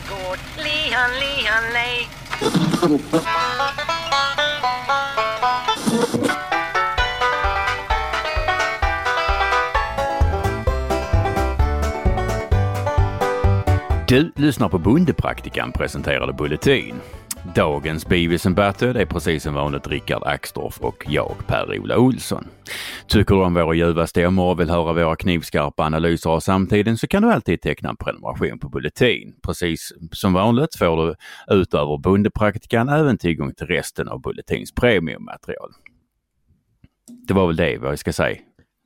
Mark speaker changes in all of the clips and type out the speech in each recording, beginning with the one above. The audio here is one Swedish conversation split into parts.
Speaker 1: gård. Lihan, lihan, lej.
Speaker 2: Du lyssnar på Bondepraktikan presenterade Bulletin. Dagens Beavis and Butthead är precis som vanligt Rickard Axdorff och jag, Per-Ola Olsson. Tycker du om våra ljuva stämmor och vill höra våra knivskarpa analyser av samtiden så kan du alltid teckna en prenumeration på Bulletin. Precis som vanligt får du utöver Bondepraktikan även tillgång till resten av Bulletins premiummaterial. Det var väl det vad jag ska säga.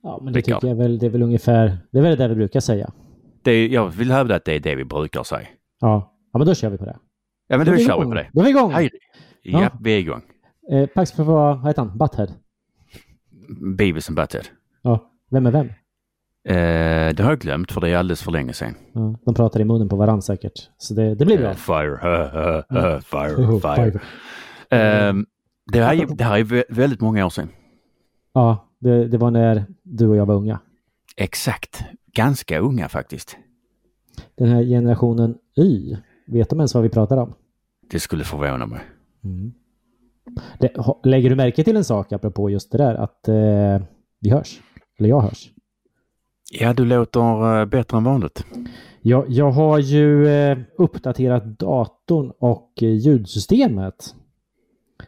Speaker 3: Ja, men det
Speaker 2: Rickard.
Speaker 3: tycker jag väl, det är väl ungefär, det är väl det vi brukar säga.
Speaker 2: Det, jag vill hävda att det är det vi brukar säga.
Speaker 3: Ja, ja men då kör vi på det.
Speaker 2: Ja men
Speaker 3: Då
Speaker 2: då
Speaker 3: vi
Speaker 2: kör vi på det.
Speaker 3: Då är vi igång!
Speaker 2: Hej! Ja,
Speaker 3: Ja.
Speaker 2: vi är igång.
Speaker 3: Eh, Pax för vad heter han? Butthead?
Speaker 2: Beavis and Butthead.
Speaker 3: Ja, vem är vem?
Speaker 2: Eh, det har jag glömt för det är alldeles för länge sedan.
Speaker 3: Ja, de pratar i munnen på varandra säkert. Så det, det blir bra.
Speaker 2: Eh, fire, uh, uh, uh, fire,
Speaker 3: Oh,
Speaker 2: fire. Ehm, det, här är, det här är vä- väldigt många år sedan.
Speaker 3: Ja, det, det var när du och jag var unga.
Speaker 2: Exakt. Ganska unga faktiskt.
Speaker 3: Den här generationen Y, vet de ens vad vi pratar om?
Speaker 2: Det skulle förvåna mig.
Speaker 3: Det, ha- lägger du märke till en sak apropå just det där att eh, vi hörs? Eller jag hörs?
Speaker 2: Ja, du låter eh, bättre än vanligt.
Speaker 3: Jag, jag har ju eh, uppdaterat datorn och eh, ljudsystemet.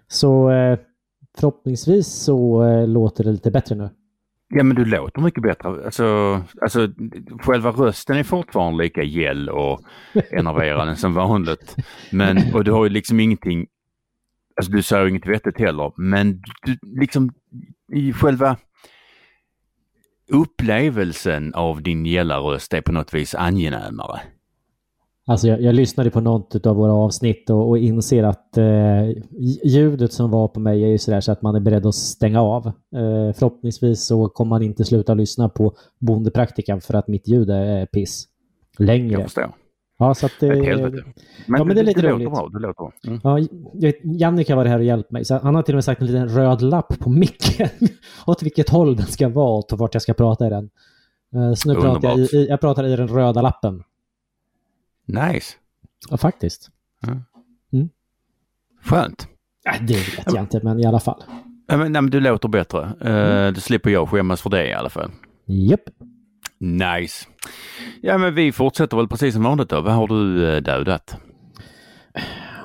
Speaker 3: Så eh, förhoppningsvis så eh, låter det lite bättre nu.
Speaker 2: Ja, men du låter mycket bättre. Alltså, alltså själva rösten är fortfarande lika gäll och enerverande som vanligt. Men, och du har ju liksom ingenting, alltså du säger inget vettigt heller, men du liksom i själva upplevelsen av din gälla röst är på något vis angenämare.
Speaker 3: Alltså jag, jag lyssnade på något av våra avsnitt och, och inser att eh, ljudet som var på mig är ju sådär så att man är beredd att stänga av. Eh, förhoppningsvis så kommer man inte sluta lyssna på Bondepraktikan för att mitt ljud är piss. Längre.
Speaker 2: Jag förstår.
Speaker 3: Ja, så att, eh,
Speaker 2: Ett helvete. Men,
Speaker 3: Ja, men det är lite
Speaker 2: du
Speaker 3: roligt.
Speaker 2: låter bra. Du låter bra. Mm.
Speaker 3: Ja, Jannik har varit här och hjälpt mig. Så han har till och med sagt en liten röd lapp på micken. åt vilket håll den ska vara och vart jag ska prata i den. Eh, Så nu pratar jag i, jag pratar i den röda lappen.
Speaker 2: Nice.
Speaker 3: Ja, faktiskt.
Speaker 2: Skönt.
Speaker 3: Äh, det vet jag inte, men i alla fall.
Speaker 2: Ja, men, nej, men du låter bättre. Uh, Då slipper jag skämmas för det i alla fall.
Speaker 3: Japp.
Speaker 2: Nice. Ja, men vi fortsätter väl precis som vanligt då. Vad har du eh, dödat?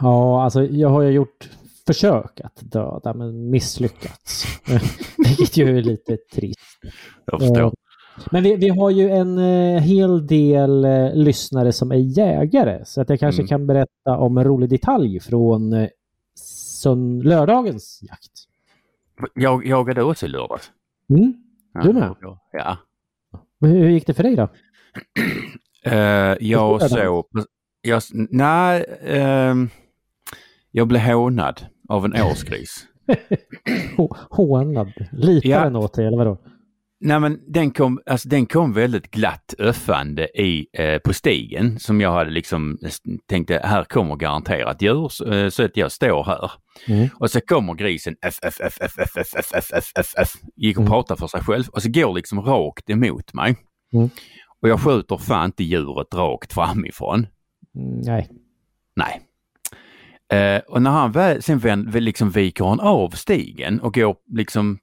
Speaker 3: Ja, alltså jag har ju gjort försök att döda, men misslyckats. Vilket ju är lite trist.
Speaker 2: Jag förstår.
Speaker 3: Men vi, vi har ju en eh, hel del eh, lyssnare som är jägare, så att jag kanske
Speaker 2: Mm.
Speaker 3: kan berätta om en rolig detalj från eh, sön- lördagens jakt.
Speaker 2: Jag jagade också i lördags.
Speaker 3: Mm. Du med?
Speaker 2: Ja.
Speaker 3: Men Hur, hur gick det för dig då?
Speaker 2: Eh, jag
Speaker 3: Förstår
Speaker 2: såg... Jag, nej, ehm, jag blev hånad av en årsgris.
Speaker 3: Hå- Hånad? Litar
Speaker 2: Ja.
Speaker 3: den åt dig eller vadå?
Speaker 2: Nej men den kom, alltså, den kom väldigt glatt öffande i, eh, på stigen som jag hade liksom eh, tänkte här kommer garanterat djur så, eh, så att jag står här.
Speaker 3: Mm.
Speaker 2: Och så kommer grisen f, f, f, f, f, f, f, f, f, f, gick och
Speaker 3: Mm.
Speaker 2: pratade för sig själv och så går liksom rakt emot mig.
Speaker 3: Mm.
Speaker 2: Och jag skjuter fan inte djuret rakt framifrån.
Speaker 3: Mm, nej.
Speaker 2: Nej. Eh, och när han väl, sen väl liksom viker han av stigen och går liksom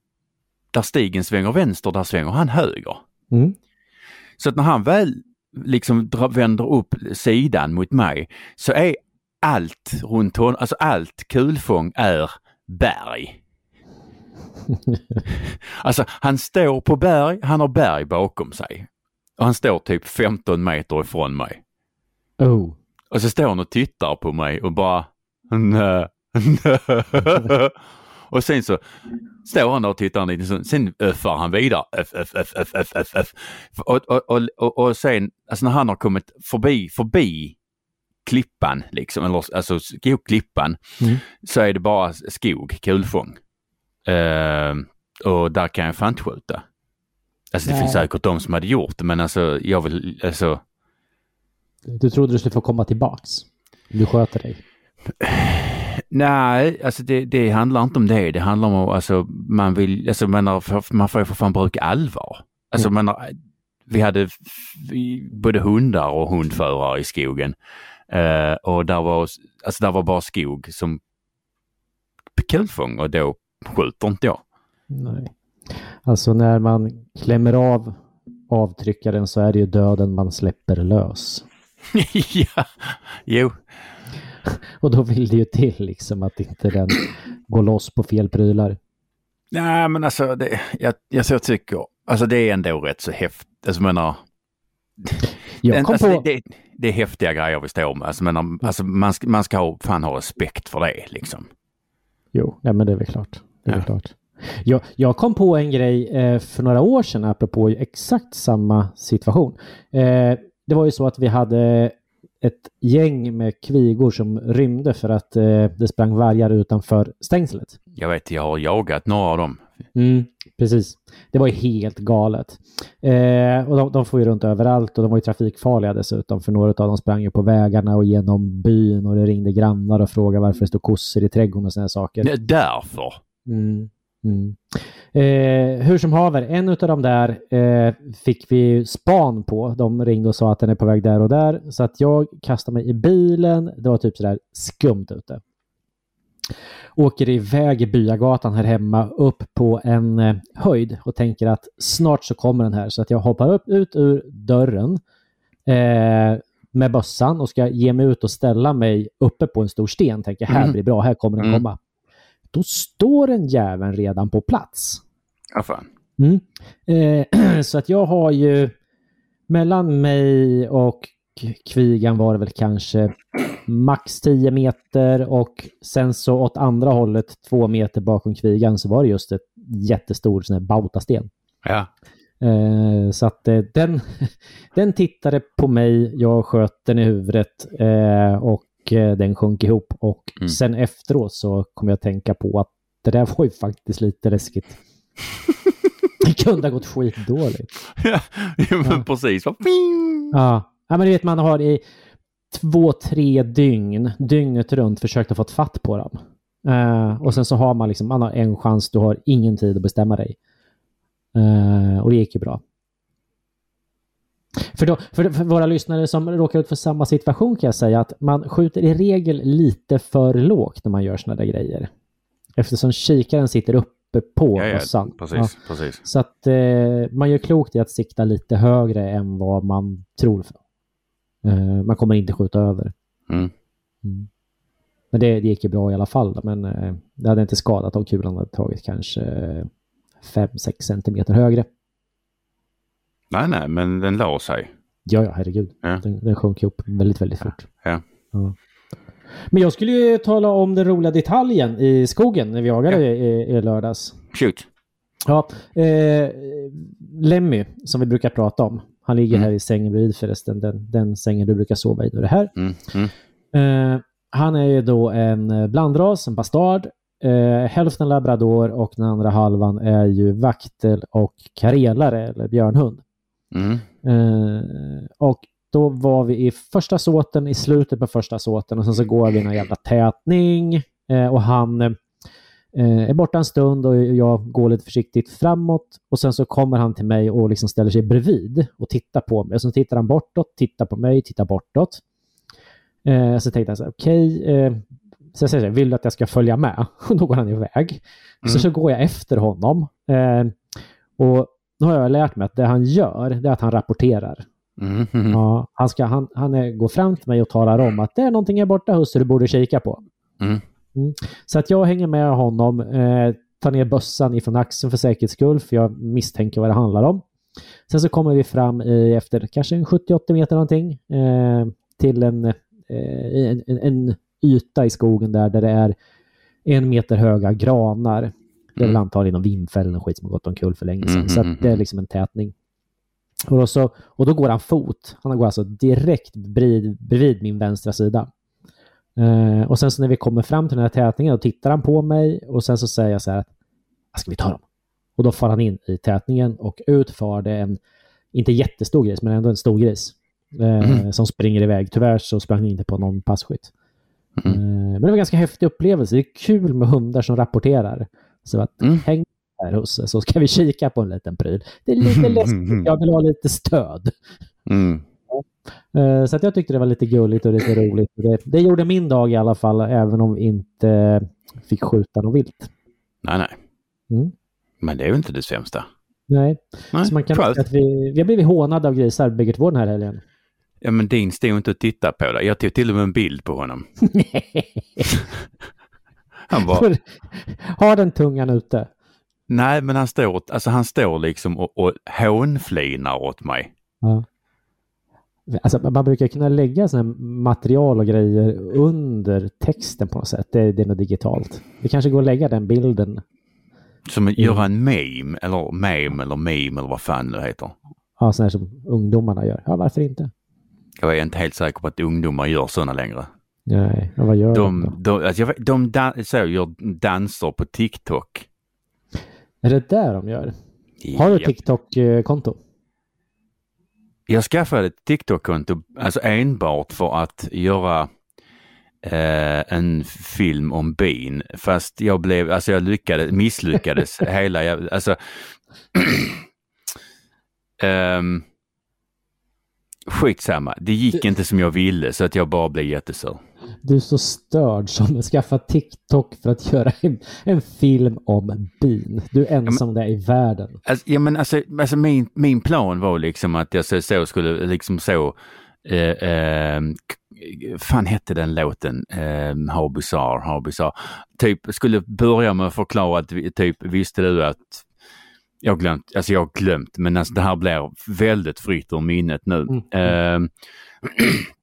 Speaker 2: där stigen svänger vänster, där svänger han höger.
Speaker 3: Mm.
Speaker 2: Så att när han väl liksom vänder upp sidan mot mig så är allt runt honom, alltså allt kulfång är berg. alltså han står på berg, han har berg bakom sig. Och han står typ 15 meter ifrån mig.
Speaker 3: Oh.
Speaker 2: Och så står han och tittar på mig och bara nö, nö. Och sen så står han där och tittar en liten stund. Sen öffar han vidare. Öff, öff, öff, öff, öff, öff, öff. Och, och, och, och, sen, alltså när han har kommit förbi, förbi klippan, liksom, eller alltså skogklippan,
Speaker 3: Mm.
Speaker 2: så är det bara skog, kulfång. Ehm, och där kan jag fan inte skjuta. Alltså det
Speaker 3: Nej.
Speaker 2: finns säkert de som hade gjort det men alltså jag vill, alltså
Speaker 3: Du trodde du skulle få komma tillbaks? Du sköter dig.
Speaker 2: Nej, alltså det, det handlar inte om det. Det handlar om att alltså, man vill, alltså man, har, man får ju för fan bruka allvar. Alltså man har, vi hade vi, både hundar och hundförare i skogen. Eh, och där var, alltså där var bara skog som kulfång och då skjuter inte jag.
Speaker 3: Nej. Alltså när man klämmer av avtryckaren så är det ju döden man släpper lös.
Speaker 2: ja, jo.
Speaker 3: Och då vill det ju till liksom att inte den går loss på fel prylar.
Speaker 2: Nej, men alltså det, jag, jag, jag tycker, alltså det är ändå rätt så häftigt. Alltså, menar,
Speaker 3: Jag kom
Speaker 2: alltså,
Speaker 3: på...
Speaker 2: det, det, är häftiga grejer vi står med. Alltså, men, alltså, man, ska, man ska ha, fan ha respekt för det liksom.
Speaker 3: Jo, nej, men det är väl klart. Det är
Speaker 2: Ja.
Speaker 3: klart. Jag, jag kom på en grej eh, för några år sedan apropå exakt samma situation. Eh, det var ju så att vi hade ett gäng med kvigor som rymde för att eh, det sprang vargar utanför stängslet.
Speaker 2: Jag vet, jag har jagat några av dem.
Speaker 3: Mm, precis. Det var ju helt galet. Eh, och de, de får ju runt överallt och de var ju trafikfarliga dessutom för några av dem sprang ju på vägarna och genom byn och det ringde grannar och frågade varför det stod kossor i trädgården och sådana saker.
Speaker 2: Det är därför.
Speaker 3: Mm. Mm. Eh, hur som haver, en av de där eh, fick vi span på. De ringde och sa att den är på väg där och där. Så att jag kastade mig i bilen. Det var typ sådär skumt ute. Åker iväg i byagatan här hemma upp på en eh, höjd och tänker att snart så kommer den här. Så att jag hoppar upp ut ur dörren eh, med bössan och ska ge mig ut och ställa mig uppe på en stor sten. Tänker här
Speaker 2: Mm.
Speaker 3: blir bra, här kommer den
Speaker 2: Mm.
Speaker 3: komma. Då står en jäveln redan på plats.
Speaker 2: Ja, fan.
Speaker 3: Mm. Eh, så att jag har ju mellan mig och kvigan var det väl kanske max 10 meter och sen så åt andra hållet två meter bakom kvigan så var det just ett jättestor sån här bautasten.
Speaker 2: Ja.
Speaker 3: Eh, så att eh, den, den tittade på mig, jag sköt den i huvudet eh, och den sjönk ihop. Och
Speaker 2: Mm.
Speaker 3: sen efteråt så kom jag att tänka på att det där var ju faktiskt lite läskigt. det kunde ha gått skitdåligt.
Speaker 2: ja, men
Speaker 3: Ja.
Speaker 2: precis.
Speaker 3: Ja. ja, men du vet man har i två, tre dygn, dygnet runt försökt att få ett fatt på dem. Eh, och sen så har man liksom, man har en chans, du har ingen tid att bestämma dig. Eh, och det gick ju bra. För, då, för, för våra lyssnare som råkar ut för samma situation kan jag säga att man skjuter i regel lite för lågt när man gör sådana där grejer. Eftersom kikaren sitter uppe på
Speaker 2: Ja, ja,
Speaker 3: bössan. Ja.
Speaker 2: precis, precis.
Speaker 3: Så att eh, man gör klokt i att sikta lite högre än vad man tror. För. Eh, man kommer inte skjuta över.
Speaker 2: Mm.
Speaker 3: Mm. Men det, det gick ju bra i alla fall. Men eh, det hade inte skadat om kulan hade tagit kanske 5-6 centimeter högre.
Speaker 2: Nej, nej, men den la sig.
Speaker 3: Ja, ja, herregud.
Speaker 2: Ja.
Speaker 3: Den, den sjönk ihop väldigt, väldigt fort.
Speaker 2: Ja.
Speaker 3: Men jag skulle ju tala om den roliga detaljen i skogen när vi jagade
Speaker 2: Ja.
Speaker 3: i, i lördags.
Speaker 2: Shoot.
Speaker 3: Ja, eh, Lemmy som vi brukar prata om. Han ligger
Speaker 2: Mm.
Speaker 3: här i sängen bredvid förresten. Den, den sängen du brukar sova i nu är det här.
Speaker 2: Mm. Mm.
Speaker 3: Eh, han är ju då en blandras, en bastard. Eh, hälften labrador och den andra halvan är ju vaktel och karelare eller björnhund.
Speaker 2: Mm.
Speaker 3: Eh, och då var vi i första såten, i slutet på första såten och sen så går vi en jävla tätning eh, och han eh, är borta en stund och jag går lite försiktigt framåt och sen så kommer han till mig och liksom ställer sig bredvid och tittar på mig. Och så tittar han bortåt, tittar på mig, tittar bortåt. Eh, så tänkte jag så här, okej, eh, så jag säger så här, vill du att jag ska följa med? Och då går han iväg. Så,
Speaker 2: Mm.
Speaker 3: så går jag efter honom. Eh, och nu har jag lärt mig att det han gör, det är att han rapporterar.
Speaker 2: Mm. Mm.
Speaker 3: Ja, han, ska, han, han är, går fram till mig och talar om att det är någonting här borta husse du borde kika på.
Speaker 2: Mm.
Speaker 3: Så att jag hänger med honom, eh, tar ner bössan ifrån axeln för säkerhets skull, för jag misstänker vad det handlar om. Sen så kommer vi fram i, efter kanske en 70-80 meter någonting eh, till en, eh, en, en, en yta i skogen där, där det är en meter höga granar. Det är väl
Speaker 2: Mm.
Speaker 3: antagligen någon vindfäll eller skit som har gått omkull för länge sedan. Så
Speaker 2: mm,
Speaker 3: att det är
Speaker 2: mm.
Speaker 3: liksom en tätning. Och då, så, och då går han fot. Han går alltså direkt bredvid, bredvid min vänstra sida. Eh, och sen så när vi kommer fram till den här tätningen då tittar han på mig och sen så säger jag så här att "Ah, ska vi ta dem? Och då far han in i tätningen och ut far det en, inte jättestor gris, men ändå en stor gris. Eh,
Speaker 2: Mm.
Speaker 3: Som springer iväg. Tyvärr så sprang han inte på någon passkytt.
Speaker 2: Mm.
Speaker 3: Eh, men det var en ganska häftig upplevelse. Det är kul med hundar som rapporterar. Så att
Speaker 2: Mm.
Speaker 3: häng här husse så ska vi kika på en liten pryl. Det är lite läskigt. Jag vill ha lite stöd.
Speaker 2: Mm.
Speaker 3: Eh, Så att jag tyckte det var lite gulligt och lite roligt. Det, det gjorde min dag i alla fall, även om vi inte fick skjuta något vilt.
Speaker 2: Nej, nej.
Speaker 3: Mm.
Speaker 2: Men det är ju inte det sämsta.
Speaker 3: Nej,
Speaker 2: Nej,
Speaker 3: så man kan att vi, vi har blivit hånade av grisar bägge två den här helgen.
Speaker 2: Ja, men din stod inte att titta på det. Jag tog till och med en bild på honom. Han bara,
Speaker 3: Har den tungan ute?
Speaker 2: nej men han står, alltså han står liksom och, och hånflinar åt mig.
Speaker 3: Ja. Alltså, man brukar kunna lägga såna material och grejer under texten på något sätt. Det, det är nog digitalt. Det kanske går att lägga den bilden.
Speaker 2: Som att göra en meme eller meme eller meme eller vad fan det heter.
Speaker 3: Ja, här som ungdomarna gör. Ja, varför inte?
Speaker 2: Jag är inte helt säker på att ungdomar gör sådana längre.
Speaker 3: Nej, ja, vad gör de,
Speaker 2: De, de, alltså jag de dan- så, gör danser på TikTok.
Speaker 3: Är det där de gör? Har du. TikTok-konto?
Speaker 2: Jag skaffade ett TikTok-konto alltså enbart för att göra eh, en film om bin. Fast jag blev, alltså jag lyckades, misslyckades hela jävla, alltså um, Skitsamma, det gick inte som jag ville så att jag bara blev jättesur.
Speaker 3: Du är så störd som skaffar TikTok för att göra en, en film om bin. Du är ensam där i världen.
Speaker 2: Alltså, ja, men alltså, alltså min, min plan var liksom att jag så, så skulle liksom så eh, eh, fan hette den låten? Eh, How bizarre, how bizarre. Typ skulle börja med att förklara att typ visste du att jag har glömt, alltså jag har glömt men alltså det här blir väldigt fritt ur minnet nu. Eh,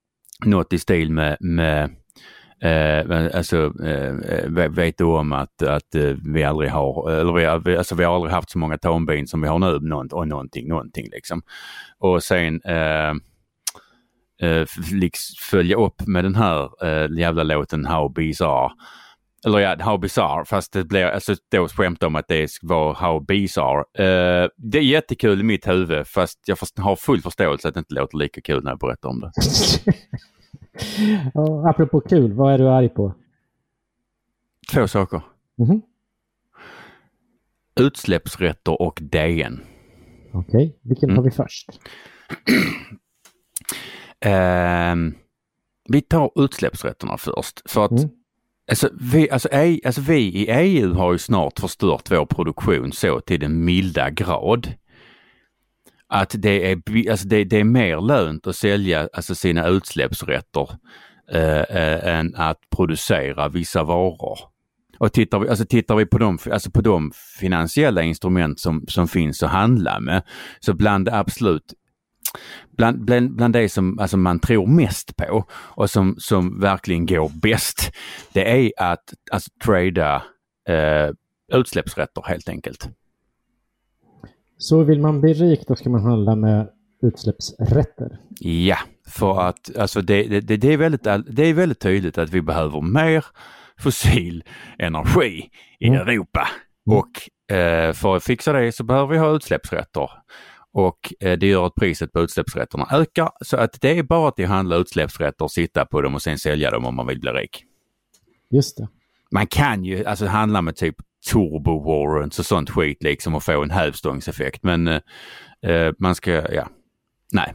Speaker 2: något i stil med, med Eh, eh alltså, eh, eh, vet du om att, att eh, vi aldrig har, eller vi, alltså vi har aldrig haft så många tambin som vi har nu, någon, och någonting, någonting liksom. Och sen eh, eh, liksom följa upp med den här eh, jävla låten How Bizarre. Eller ja, How Bizarre, fast det blir, alltså då skämt om att det var How Bizarre. Eh, det är jättekul i mitt huvud, fast jag har full förståelse att det inte låter lika kul när jag berättar om det.
Speaker 3: Apropå kul, vad är du arg på?
Speaker 2: Två saker.
Speaker 3: Mhm.
Speaker 2: Utsläppsrätter och DN.
Speaker 3: Okej, vilken
Speaker 2: Mm.
Speaker 3: tar vi först?
Speaker 2: Ehm, vi tar utsläppsrätterna först. För att
Speaker 3: Mm
Speaker 2: alltså, vi, alltså, E- alltså, vi i EU har ju snart förstört vår produktion så till den milda grad att det är, alltså, det, det är mer lönt att sälja alltså, sina utsläppsrätter eh, eh, än att producera vissa varor. Och tittar vi, alltså tittar vi på de, alltså på de finansiella instrument som, som finns att handla med så bland det absolut bland, bland, bland det som alltså man tror mest på och som, som verkligen går bäst, det är att alltså, trada eh, utsläppsrätter helt enkelt.
Speaker 3: Så vill man bli rik då ska man handla med utsläppsrätter.
Speaker 2: Ja, för att alltså det, det, det, är väldigt, det är väldigt tydligt att vi behöver mer fossil energi i
Speaker 3: Mm.
Speaker 2: Europa. Och eh, för att fixa det så behöver vi ha utsläppsrätter. Och eh, det gör att priset på utsläppsrätterna ökar. Så att det är bara att handla utsläppsrätter, sitta på dem och sen sälja dem om man vill bli rik.
Speaker 3: Just det.
Speaker 2: Man kan ju alltså handla med typ turbo warrants och sånt skit liksom och få en hävstångseffekt. Men eh, eh, man ska, ja, nej.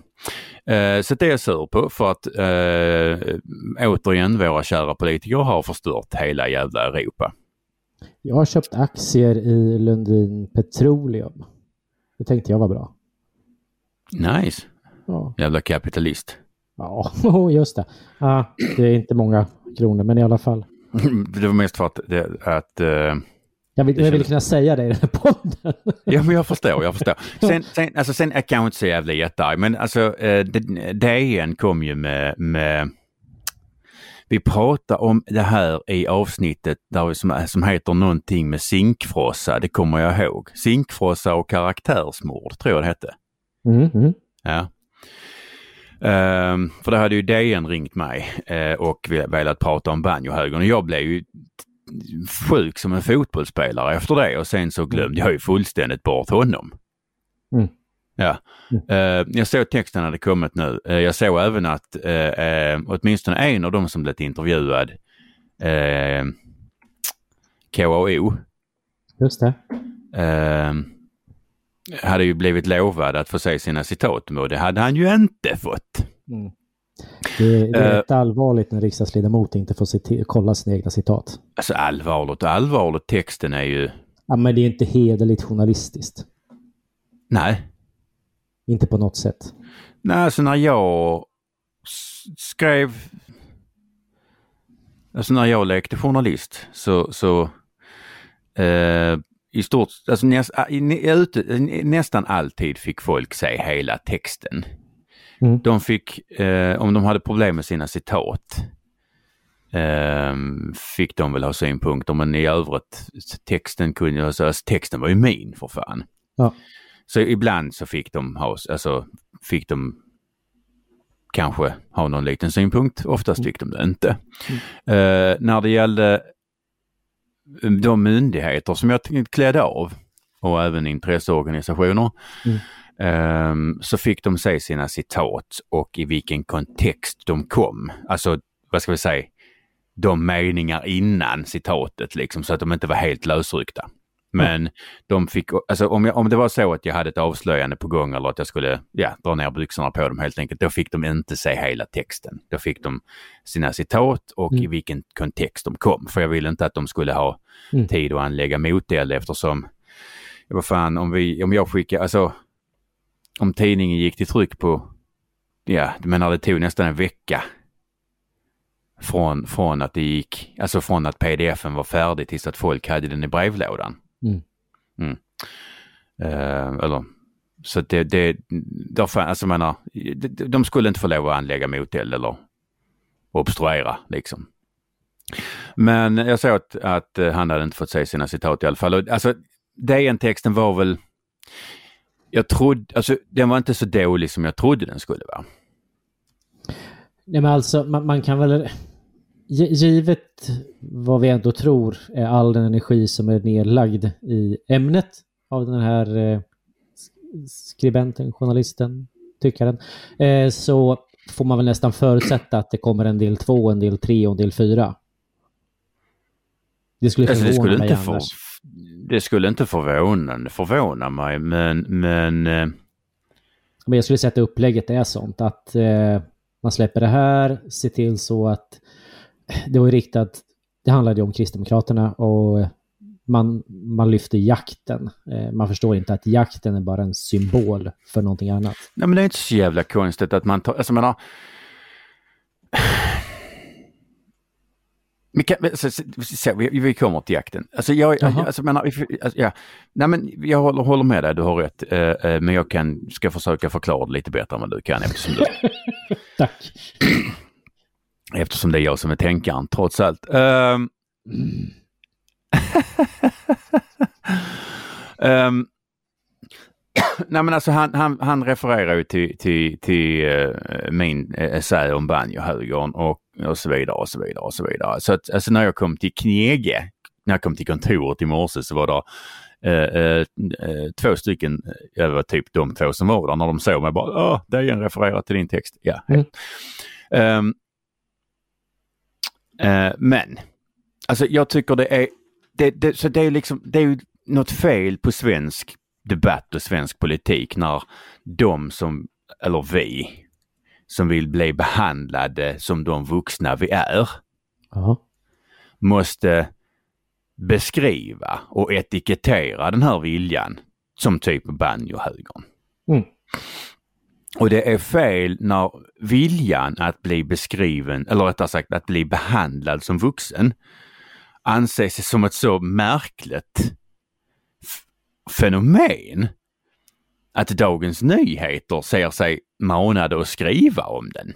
Speaker 2: Eh, så det är jag sur på för att eh, återigen våra kära politiker har förstört hela jävla Europa.
Speaker 3: Jag har köpt aktier i Lundin Petroleum. Det tänkte jag var bra.
Speaker 2: Nice,
Speaker 3: Ja,
Speaker 2: jävla kapitalist.
Speaker 3: ja just det. Ja, det är inte många kronor, men i alla fall.
Speaker 2: det var mest för att, det, att eh,
Speaker 3: Jag vill, jag vill kunna säga det i den här podden.
Speaker 2: Ja, men jag förstår, jag förstår. Sen, sen, alltså, sen jag kanske inte så jävla jättearg, men alltså eh, DN kom ju med, med vi pratade om det här i avsnittet där som, som heter någonting med zinkfrossa, det kommer jag ihåg. Zinkfrossa och karaktärsmord tror jag det hette.
Speaker 3: Mm, mm.
Speaker 2: Ja. Ehm, för då hade ju DN ringt mig eh, och ve- velat prata om banjohögern och jag blev ju sjuk som en fotbollsspelare efter det och sen så glömde jag ju fullständigt bort honom.
Speaker 3: Mm.
Speaker 2: Ja. Eh, jag såg texten hade kommit nu. Eh, jag såg även att eh, åtminstone en av dem som blivit intervjuad, eh, KAO,
Speaker 3: Just det.
Speaker 2: Hade ju blivit lovad att få se sina citat och det hade han ju inte fått.
Speaker 3: Mm. Det, det, är rätt uh, allvarligt när riksdagsledamot inte får kolla sina egna citat.
Speaker 2: Alltså allvarligt och allvarligt. Texten är ju...
Speaker 3: Ja, men det är inte hederligt journalistiskt.
Speaker 2: Nej.
Speaker 3: Inte på något sätt.
Speaker 2: Nej, alltså när jag skrev... Alltså när jag lekte journalist så, så eh, i stort, alltså näst, ute, nästan alltid fick folk se hela texten. Mm. De fick, eh, om de hade problem med sina citat, eh, fick de väl ha synpunkter men i övrigt texten kunde, alltså, texten var ju min för fan. Ja. Så ibland så fick de ha, alltså fick de kanske ha någon liten synpunkt, oftast fick de det inte. Mm. Eh, när det gällde de myndigheter som jag klädde av och även intresseorganisationer mm. um, så fick de se sina citat och i vilken kontext de kom. Alltså, vad ska vi säga, de meningar innan citatet liksom så att de inte var helt lösryckta. Men mm. de fick, alltså om, jag, om det var så att jag hade ett avslöjande på gång eller att jag skulle ja, dra ner byxorna på dem helt enkelt, då fick de inte se hela texten. Då fick de sina citat och mm. i vilken kontext de kom. För jag ville inte att de skulle ha mm. tid att anlägga moteld eftersom, vad fan, om, vi, om jag skickar, alltså om tidningen gick till tryck på, ja, menar det tog nästan en vecka från, från att det gick, alltså från att pdfen var färdig tills att folk hade den i brevlådan. Mm. Mm. Uh, eller, så det, det därför, alltså jag menar, de, de skulle inte få lov att anlägga moteld eller obstruera liksom. Men jag såg att, att han hade inte fått se sina citat i alla fall. Och, alltså DN-texten var väl, jag trodde, alltså den var inte så dålig som jag trodde den skulle vara.
Speaker 3: Nej men alltså man, man kan väl, givet vad vi ändå tror är all den energi som är nedlagd i ämnet av den här eh, skribenten, journalisten, tyckaren, eh, så får man väl nästan förutsätta att det kommer en del två, en del tre och en del fyra.
Speaker 2: Det skulle förvåna alltså, det skulle mig inte annars. För, det skulle inte förvåna, förvåna mig, men... Men, eh...
Speaker 3: men jag skulle säga att upplägget är sånt att eh, man släpper det här, ser till så att det var ju riktat, det handlade ju om Kristdemokraterna och man, man lyfter jakten. Eh, man förstår inte att jakten är bara en symbol för någonting annat.
Speaker 2: Nej men det är inte så jävla konstigt att man tar, alltså menar vi, kan, så, så, vi, vi kommer till jakten. Alltså jag, alltså, menar, alltså, ja, nej, men jag håller, håller med dig, du har rätt. Uh, men jag kan, ska försöka förklara det lite bättre än vad du kan eftersom du...
Speaker 3: Tack.
Speaker 2: Eftersom det är jag som är tänkaren trots allt. Um, um, nej men alltså han, han, han refererar ju till, till, till uh, min essä om banjohögern och, och så vidare och så vidare och så vidare. Så att alltså när jag kom till Knege, när jag kom till kontoret i morse så var det uh, uh, två stycken, jag var typ de två som var där när de såg mig bara, åh, det är en refererat till din text. Ja. Mm. Um, Uh, men, alltså jag tycker det är, det, det, så det är liksom, det är ju något fel på svensk debatt och svensk politik när de som, eller vi, som vill bli behandlade som de vuxna vi är, Aha. måste beskriva och etikettera den här viljan som typ banjohögern. Mm. Och det är fel när viljan att bli beskriven, eller rättare sagt att bli behandlad som vuxen, anses som ett så märkligt fenomen att Dagens Nyheter ser sig manade att skriva om den.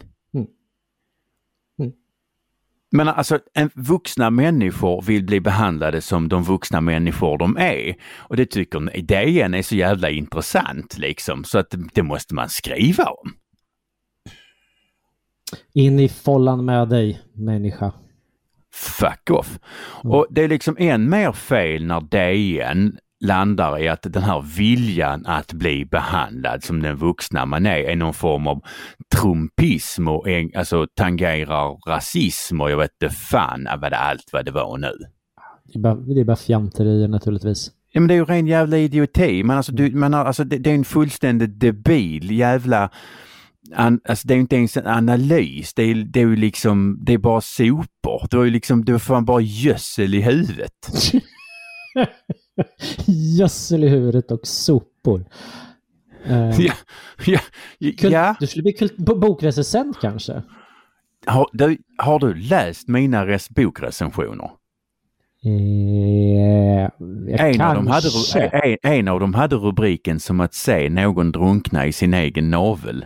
Speaker 2: Men alltså, en vuxna människor vill bli behandlade som de vuxna människor de är. Och det tycker DN är så jävla intressant liksom, så att det måste man skriva om.
Speaker 3: In i follan med dig, människa.
Speaker 2: Fuck off. Mm. Och det är liksom än mer fel när DN landar i att den här viljan att bli behandlad som den vuxna man är, är någon form av trumpism och alltså tangerar rasism och jag vet inte fan vad det allt vad det var nu.
Speaker 3: Det är bara, det är bara fjanterier naturligtvis.
Speaker 2: Ja men det är ju ren jävla idioti. Men alltså, du, man har, alltså det, det är en fullständigt debil jävla an, alltså det är inte ens en analys. Det är, det är ju liksom, det är bara sopor. Det är ju liksom, det är fan bara gödsel i huvudet.
Speaker 3: gödsel i huvudet och sopor.
Speaker 2: Uh, ja, ja, ja.
Speaker 3: Du skulle bli bokrecensent kanske?
Speaker 2: Har du, har du läst mina res bokrecensioner?
Speaker 3: Eh,
Speaker 2: en, av dem hade, en, en, av dem hade rubriken som att se någon drunkna i sin egen navel.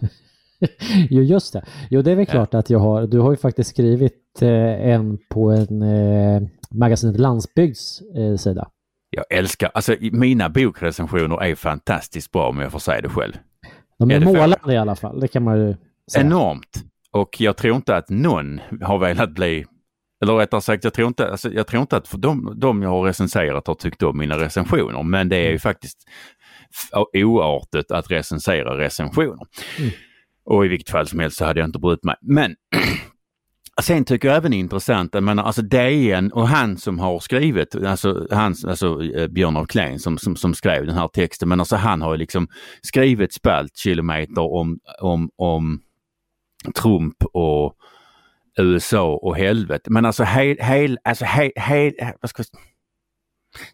Speaker 3: jo, just det. Jo, det är väl ja. klart att jag har. Du har ju faktiskt skrivit eh, en på en eh, magasinet Landsbygds eh, sida.
Speaker 2: Jag älskar, alltså mina bokrecensioner är fantastiskt bra om jag får säga det själv.
Speaker 3: De är, är målande i alla fall, det kan man ju säga.
Speaker 2: Enormt. Och jag tror inte att någon har velat bli eller rättare sagt, jag tror inte, alltså, jag tror inte att de, de jag har recenserat har tyckt om mina recensioner, men det är ju mm. faktiskt oartigt att recensera recensioner. Mm. Och i vilket fall som helst så hade jag inte brytt mig. Men Sen tycker jag även det är intressant, jag menar, alltså DN och han som har skrivit, alltså, han, alltså eh, Björn af Klein som, som, som, skrev den här texten, men alltså han har liksom skrivit spaltkilometer om, om, om Trump och USA och helvete. Men alltså hel, hel, alltså hel, hel, eh, vad ska jag,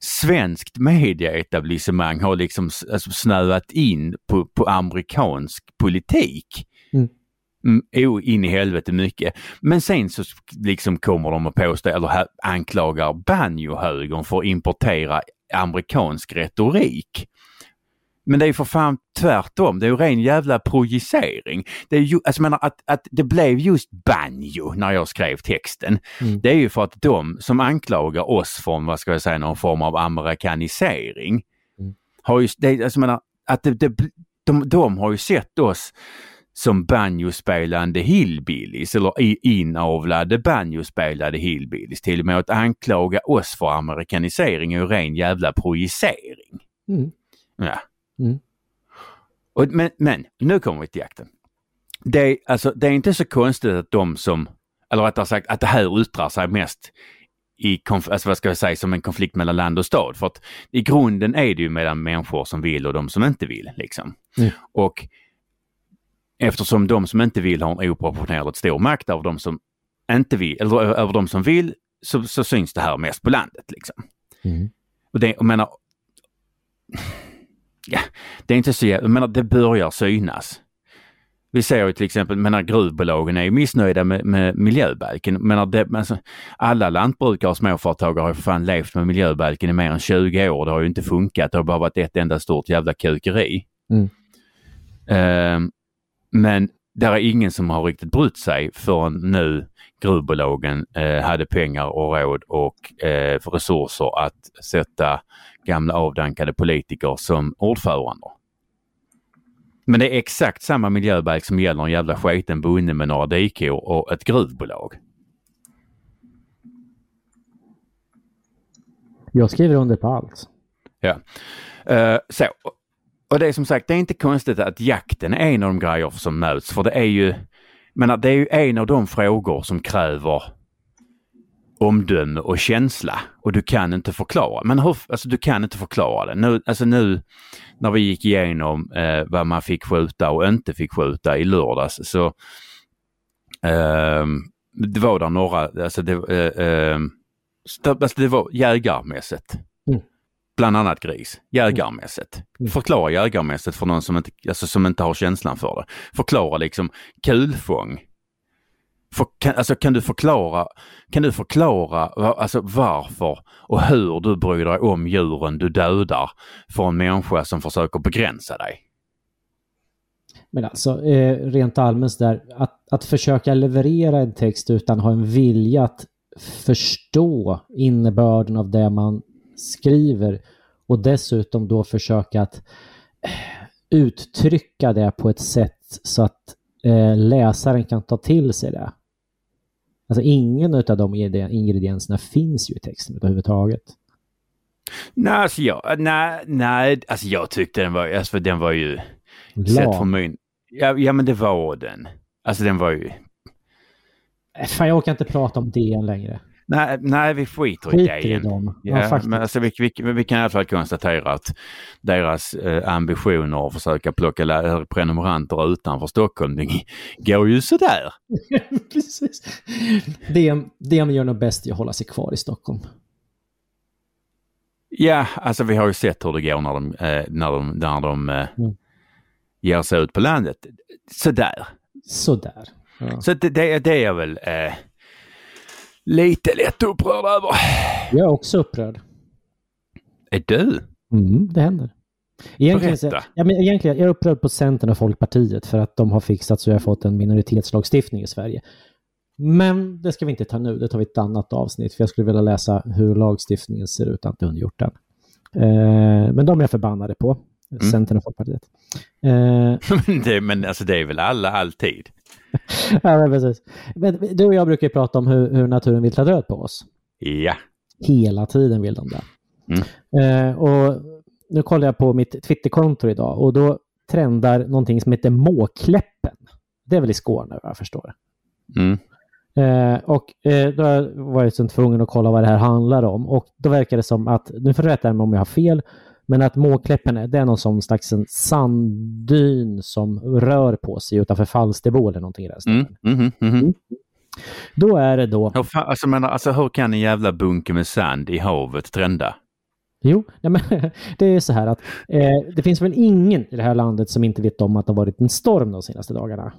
Speaker 2: Svenskt medieetablissemang har liksom alltså snöat in på, på amerikansk politik. Mm. Mm, in i helvete mycket. Men sen så liksom kommer de att påstå eller anklagar banjohögern för att importera amerikansk retorik. Men det är för fan tvärtom. Det är ju ren jävla projicering. Det är ju, alltså menar att, att det blev just banjo när jag skrev texten. Mm. Det är ju för att de som anklagar oss från, vad ska jag säga, någon form av amerikanisering. Mm. Har ju, det, alltså menar, att det, det, de, de har ju sett oss som banjospelande hillbillies eller inavlade banjospelade hillbillies. Till och med att anklaga oss för amerikanisering är ju ren jävla projicering. Mm. Ja. Mm. Och, men, men, nu kommer vi till jakten. Det är, alltså, det är inte så konstigt att de som, eller rättare sagt att det här yttrar sig mest i, alltså vad ska jag säga, som en konflikt mellan land och stad. För att i grunden är det ju mellan människor som vill och de som inte vill. Liksom. Mm. Och eftersom de som inte vill har en oproportionerligt stor makt över de som inte vill, eller över de som vill, så, så syns det här mest på landet. Liksom. Mm. Och det, jag menar, ja, det är inte så jag menar det börjar synas. Vi ser ju till exempel, menar gruvbolagen är missnöjda med, med miljöbalken. Menar det, alltså, alla lantbrukare och småföretagare har ju för fan levt med miljöbalken i mer än 20 år. Det har ju inte funkat. Det har bara varit ett enda stort jävla kukeri. Mm. Uh, men där är ingen som har riktigt brytt sig förrän nu gruvbolagen eh, hade pengar och råd och eh, resurser att sätta gamla avdankade politiker som ordförande. Men det är exakt samma miljöbalk som gäller en jävla sketen bonde med några dikor och ett gruvbolag.
Speaker 3: Jag skriver under på allt.
Speaker 2: Ja. Uh, så. Och det är som sagt, det är inte konstigt att jakten är en av de grejer som möts för det är ju, menar, det är ju en av de frågor som kräver omdöme och känsla och du kan inte förklara. Men hur, alltså du kan inte förklara det. Nu, alltså nu när vi gick igenom eh, vad man fick skjuta och inte fick skjuta i lördags så eh, det var där några, alltså det, eh, eh alltså det var jägarmässigt. Mm. Bland annat gris, jägarmässigt. Mm. Förklara jägarmässigt för någon som inte, alltså som inte har känslan för det. Förklara liksom kulfång för, kan, alltså, kan, du förklara, kan du förklara alltså, varför och hur du bryr dig om djuren du dödar för en människa som försöker begränsa dig?
Speaker 3: Men alltså eh, rent allmänt där, att, att försöka leverera en text utan ha en vilja att förstå innebörden av det man skriver och dessutom då försöka att eh, uttrycka det på ett sätt så att eh, läsaren kan ta till sig det. Alltså ingen av de ingredienserna finns ju i texten överhuvudtaget.
Speaker 2: Nej, alltså jag, nej, nej, alltså jag tyckte den var, alltså den var ju, sett från min, ja, ja men det var den. Alltså den var ju...
Speaker 3: Fan, jag orkar inte prata om det längre.
Speaker 2: Nej, nej, vi skiter, i
Speaker 3: Skiter
Speaker 2: det
Speaker 3: i dem. Ja,
Speaker 2: Ja, men alltså, vi, vi, vi kan i alla fall konstatera att deras eh, ambitioner att försöka plocka lä- prenumeranter utanför Stockholm, det går ju sådär.
Speaker 3: Precis. DM, DM gör nog bäst i att hålla sig kvar i Stockholm.
Speaker 2: Ja, alltså vi har ju sett hur det går när de, eh, när de, när de eh,
Speaker 3: Mm.
Speaker 2: ger sig ut på landet. Sådär.
Speaker 3: Sådär. Ja.
Speaker 2: Så det, det, det är väl eh, lite lätt upprörd över.
Speaker 3: Jag är också upprörd.
Speaker 2: Är du?
Speaker 3: Mm, det händer. Egentligen, så, ja, men egentligen, jag är upprörd på Centern och Folkpartiet för att de har fixat så jag har fått en minoritetslagstiftning i Sverige. Men det ska vi inte ta nu, det tar vi ett annat avsnitt för jag skulle vilja läsa hur lagstiftningen ser ut, jag har inte undergjort den. Eh, men de är jag förbannade på, Centern och Folkpartiet. Eh,
Speaker 2: det, men alltså det är väl alla alltid.
Speaker 3: ja, men precis. Men du och jag brukar prata om hur, hur naturen vill ta död på oss.
Speaker 2: Ja.
Speaker 3: Hela tiden vill de det.
Speaker 2: Mm.
Speaker 3: Eh, och nu kollar jag på mitt Twitterkonto idag och då trendar någonting som heter Måkläppen. Det är väl i Skåne vad jag förstår.
Speaker 2: Mm.
Speaker 3: Eh, och eh, då har jag tvungen att kolla vad det här handlar om och då verkar det som att, nu får du rätta mig om jag har fel, men att Måkläppen är, det är någon som slags en sanddyn som rör på sig utanför Falsterbo eller någonting i den
Speaker 2: Mm. Mhm, mhm.
Speaker 3: Då är det då
Speaker 2: Hur, fan, alltså, menar, alltså, hur kan en jävla bunke med sand i havet trenda?
Speaker 3: Jo, nej men, det är så här att eh, det finns väl ingen i det här landet som inte vet om att det har varit en storm de senaste dagarna.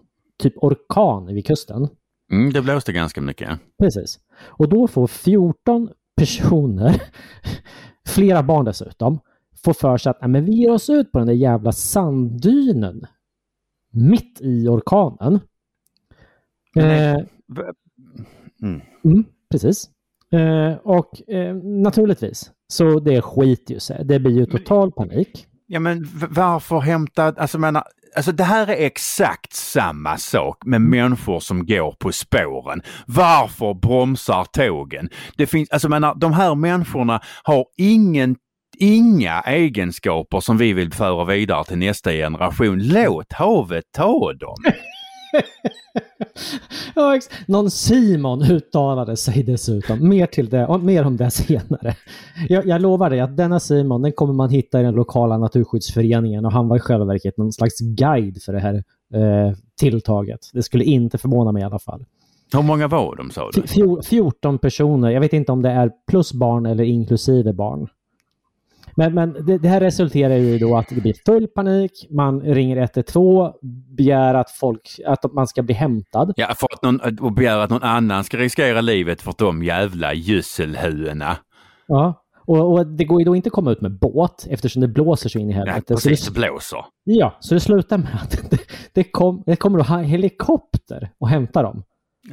Speaker 3: Typ orkan vid kusten.
Speaker 2: Mm, det blåste ganska mycket.
Speaker 3: Precis. Och då får 14 personer, flera barn dessutom, få för sig att nej, men vi ger oss ut på den där jävla sanddynen mitt i orkanen. Eh,
Speaker 2: Mm.
Speaker 3: Mm, precis. Eh, och eh, naturligtvis, så det skiter ju sig. Det blir ju total panik.
Speaker 2: Ja men varför hämta, alltså, menar, alltså det här är exakt samma sak med människor som går på spåren. Varför bromsar tågen? Det finns, alltså menar, de här människorna har ingen Inga egenskaper som vi vill föra vidare till nästa generation. Låt havet ta dem.
Speaker 3: Ja, Någon Simon uttalade sig dessutom. Mer, till det, och mer om det senare. Jag, jag lovar dig att denna Simon den kommer man hitta i den lokala naturskyddsföreningen och han var i själva verket någon slags guide för det här eh, tilltaget. Det skulle inte förvåna mig i alla fall.
Speaker 2: Hur många var de sa du?
Speaker 3: Fjor- 14 personer, jag vet inte om det är plus barn eller inklusive barn. Men, men det, det här resulterar ju då att det blir full panik, man ringer 112, begär att, folk, att man ska bli hämtad.
Speaker 2: Ja, för att någon, och begär att någon annan ska riskera livet för de jävla gödselhuena.
Speaker 3: Ja. Och, och det går ju då inte att komma ut med båt eftersom det blåser så in i
Speaker 2: Ja,
Speaker 3: helvete. så,
Speaker 2: precis, det
Speaker 3: det,
Speaker 2: blåser.
Speaker 3: ja, så det slutar med att det, det, kom, det kommer att ha helikopter och hämta dem.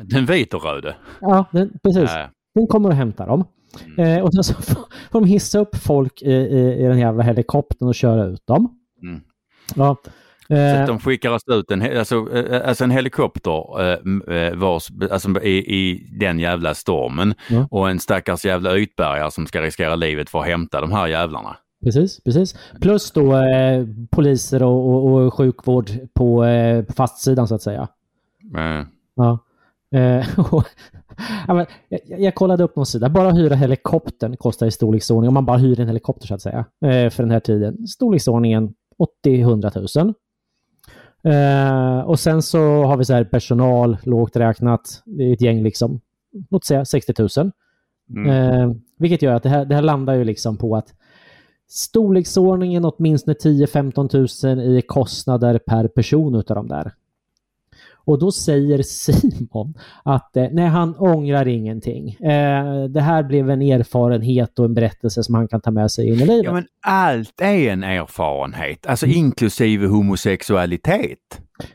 Speaker 2: Den vit och röde.
Speaker 3: Ja, den, precis.
Speaker 2: Äh,
Speaker 3: Den kommer att hämta dem. Eh, och sen så får de hissa upp folk i, i, i den jävla helikoptern och köra ut dem.
Speaker 2: Mm.
Speaker 3: Ja.
Speaker 2: Så
Speaker 3: Eh,
Speaker 2: att de skickar oss ut en, alltså, eh, alltså en helikopter eh, eh, vars, alltså, i, i den jävla stormen
Speaker 3: Ja.
Speaker 2: och en stackars jävla ytbergare som ska riskera livet för att hämta de här jävlarna.
Speaker 3: precis, precis. Plus då eh, poliser och, och, och sjukvård på, eh, på fastsidan så att säga.
Speaker 2: Eh,
Speaker 3: Ja. Eh, och, jag, jag kollade upp någon sida. Bara hyra helikoptern kostar i storleksordning, om man bara hyr en helikopter så att säga, eh, för den här tiden, storleksordningen 80-100 000. Eh, och sen så har vi så här personal, lågt räknat, det är ett gäng liksom, låt säga 60 000.
Speaker 2: mm.
Speaker 3: Vilket gör att det här, det här landar ju liksom på att storleksordningen åtminstone 10-15 000 i kostnader per person utav de där. Och då säger Simon att eh, nej, han ångrar ingenting. Eh, det här blev en erfarenhet och en berättelse som han kan ta med sig in i livet.
Speaker 2: Ja men allt är en erfarenhet, alltså inklusive homosexualitet.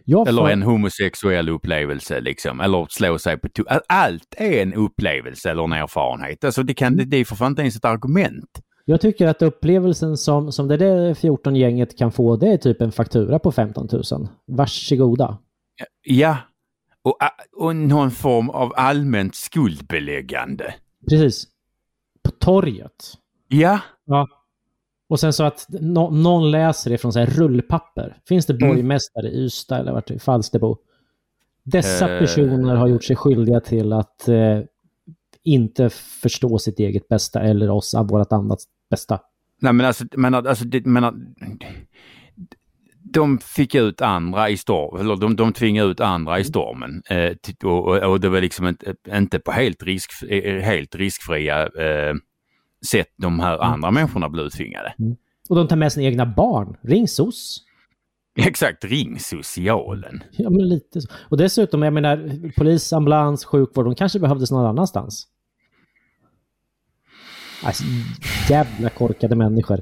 Speaker 3: jag
Speaker 2: Eller
Speaker 3: får-
Speaker 2: en homosexuell upplevelse liksom, eller slå sig på Allt är en upplevelse eller en erfarenhet. Alltså det, kan, det, det är för fan inte ens ett argument.
Speaker 3: Jag tycker att upplevelsen som, som det där 14-gänget kan få, det är typ en faktura på 15 000. Varsågoda.
Speaker 2: Ja, och, och någon form av allmänt skuldbeläggande.
Speaker 3: Precis. På torget.
Speaker 2: Ja,
Speaker 3: Ja. Och sen så att nå- någon läser det från så här rullpapper. Finns det
Speaker 2: Mm.
Speaker 3: borgmästare i Ystad eller vart i Falsterbo? Dessa
Speaker 2: Eh.
Speaker 3: personer har gjort sig skyldiga till att eh, inte förstå sitt eget bästa eller oss, vårt annat bästa.
Speaker 2: Nej men alltså, men, alltså det, men, de fick ut andra i stormen, eller de, de tvingade ut andra i mm. stormen. Eh, och, och, och, det var liksom inte, inte på helt, risk, eh, helt riskfria eh, sätt de här mm. andra människorna blev uttvingade. Mm.
Speaker 3: Och de tar med sina egna barn. Ring SOS.
Speaker 2: Exakt, ring socialen.
Speaker 3: Ja, men lite så. Och dessutom, jag menar, polis, ambulans, sjukvård, de kanske behövdes någon annanstans. Alltså, jävla korkade människor.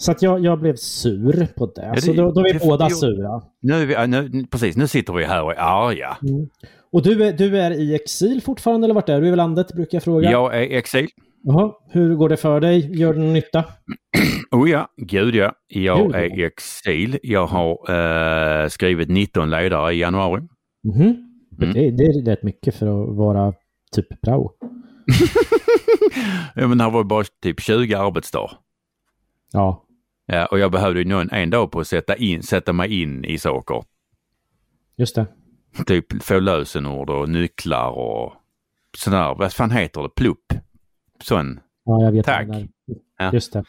Speaker 3: Så att jag, jag blev sur på det. Ja, det så då, då är vi båda sura.
Speaker 2: Nu vi, nu, precis, nu sitter vi här och är arga. Mm.
Speaker 3: Och du är, du är i exil fortfarande, eller vart är du i landet, brukar jag fråga?
Speaker 2: Jag är i exil.
Speaker 3: Jaha, hur går det för dig? Gör det någon nytta?
Speaker 2: Oh ja, gud ja. Jag gud. är i exil. Jag har eh, skrivit 19 ledare i januari.
Speaker 3: Mm mm. Det, det, är rätt mycket för att vara typ prao.
Speaker 2: ja, men det här var bara typ 20 arbetsdagar.
Speaker 3: Ja.
Speaker 2: Ja, och jag behövde ju någon, en dag på att sätta, in, sätta mig in i saker.
Speaker 3: Just det.
Speaker 2: Typ få lösenord och nycklar och sådär, vad fan heter det, plupp? Sån.
Speaker 3: Ja, jag vet.
Speaker 2: Tack.
Speaker 3: Ja. Just det.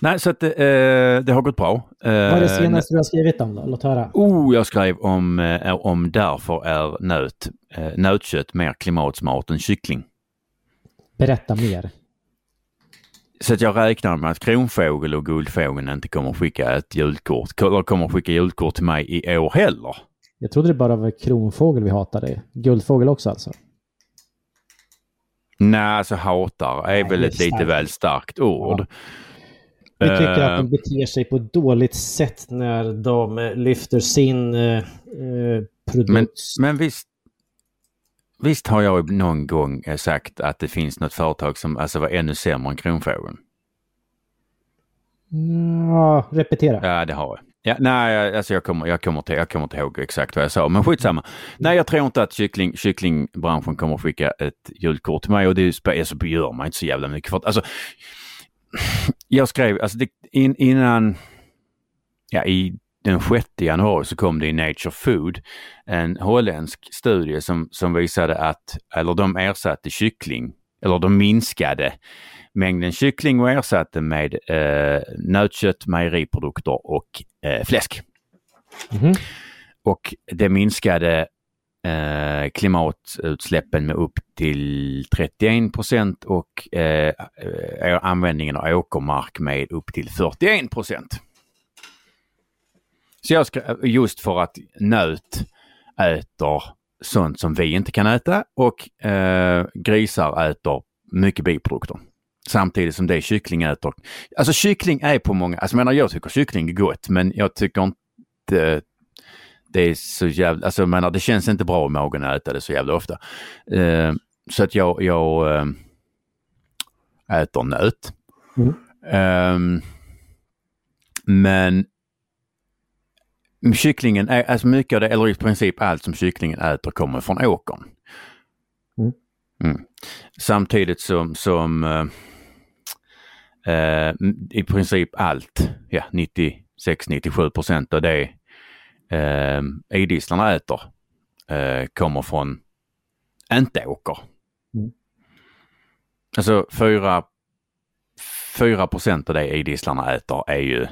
Speaker 2: Nej, så att eh, det har gått bra.
Speaker 3: Eh, Vad är det senaste du har skrivit om då? Låt höra.
Speaker 2: Oh, jag skrev om, eh, om därför är nöt, eh, nötkött mer klimatsmart än kyckling.
Speaker 3: Berätta mer.
Speaker 2: Så att jag räknar med att Kronfågel och Guldfågeln inte kommer skicka ett julkort, eller kommer skicka julkort till mig i år heller.
Speaker 3: Jag trodde det bara var Kronfågel vi hatade. Guldfågel också alltså?
Speaker 2: Nej, alltså hatar är Nej, väl ett lite väl starkt ord. Ja.
Speaker 3: Vi tycker att de eh. beter sig på ett dåligt sätt när de eh, lyfter sin eh, eh, produkt.
Speaker 2: Men, men visst, visst har jag någon gång sagt att det finns något företag som alltså var ännu sämre än Kronfågeln?
Speaker 3: Ja, repetera.
Speaker 2: Ja, det har jag. Ja, nej, alltså jag kommer, jag, kommer till, jag kommer inte ihåg exakt vad jag sa, men skitsamma. Nej, jag tror inte att kyckling, kycklingbranschen kommer skicka ett julkort till mig och det alltså, gör man inte så jävla mycket för att, alltså, jag skrev, alltså det, in, innan, ja i den 6 januari så kom det i Nature Food en holländsk studie som, som visade att, eller de ersatte kyckling, eller de minskade mängden kyckling och ersatte med eh, nötkött, mejeriprodukter och eh, fläsk. Mm -hmm. Och det minskade eh, klimatutsläppen med upp till 31 procent och eh, eh, användningen av åkermark med upp till 41 procent. Så jag ska, just för att nöt äter sånt som vi inte kan äta och eh, grisar äter mycket biprodukter. Samtidigt som det kyckling äter. Alltså kyckling är på många, alltså jag menar jag tycker kyckling är gott men jag tycker inte det är så jävla, alltså jag menar det känns inte bra i magen att äta det så jävla ofta. Eh, så att jag, jag äh, äter nöt. Mm. Um, men kycklingen, är, alltså mycket av det, eller i princip allt som kycklingen äter kommer från åkern. Mm. Mm. Samtidigt som, som äh, äh, i princip allt, ja 96-97 procent av det eh, idisslarna äter eh, kommer från inte åker. Mm. Alltså 4, 4 procent av det idisslarna äter är ju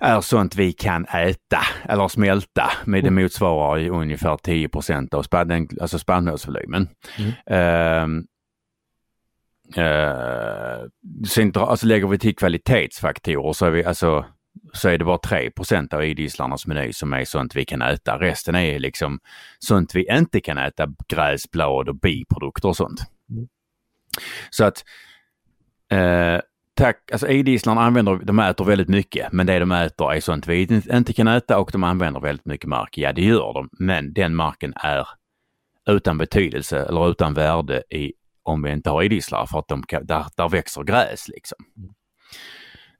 Speaker 2: är sånt vi kan äta eller smälta. Men det mm. motsvarar ju ungefär 10 procent av spann, alltså spannmålsvolymen. Mm. Uh, uh, sen alltså lägger vi till kvalitetsfaktorer så är vi alltså så är det bara 3% av idisslarnas meny som är sånt vi kan äta. Resten är liksom sånt vi inte kan äta, gräs, blad och biprodukter och sånt. Mm. Så att eh, tack, alltså idisslarna använder, de äter väldigt mycket, men det de äter är sånt vi inte kan äta och de använder väldigt mycket mark. Ja, det gör de, men den marken är utan betydelse eller utan värde i, om vi inte har idisslar för att de kan, där, där växer gräs liksom.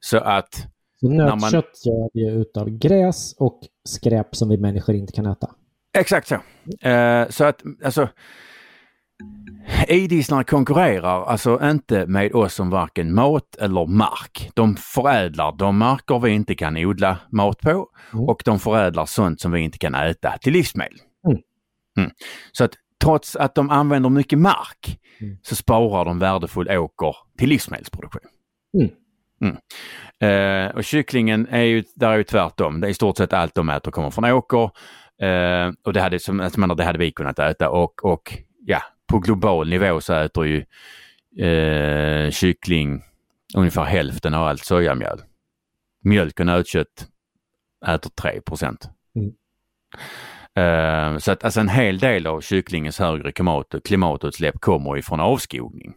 Speaker 2: Så att
Speaker 3: så nötkött man... gör vi utav gräs och skräp som vi människor inte kan äta.
Speaker 2: Exakt så. Uh, så att alltså Idisslarna konkurrerar alltså inte med oss som varken mat eller mark. De förädlar de marker vi inte kan odla mat på mm. och de förädlar sånt som vi inte kan äta till livsmedel. Mm. Mm. Så att trots att de använder mycket mark
Speaker 3: Mm.
Speaker 2: så sparar de värdefull åker till livsmedelsproduktion.
Speaker 3: Mm.
Speaker 2: Eh, och kycklingen är ju, där är ju tvärtom. Det är i stort sett allt de äter kommer från åker. Eh, och det hade, som, menar, det hade vi kunnat äta och, och ja, på global nivå så äter ju eh, kyckling ungefär hälften av allt sojamjöl. Mjölk och nötkött äter 3 procent.
Speaker 3: Mm.
Speaker 2: Eh, så att alltså en hel del av kycklingens högre klimat, klimatutsläpp kommer ifrån avskogning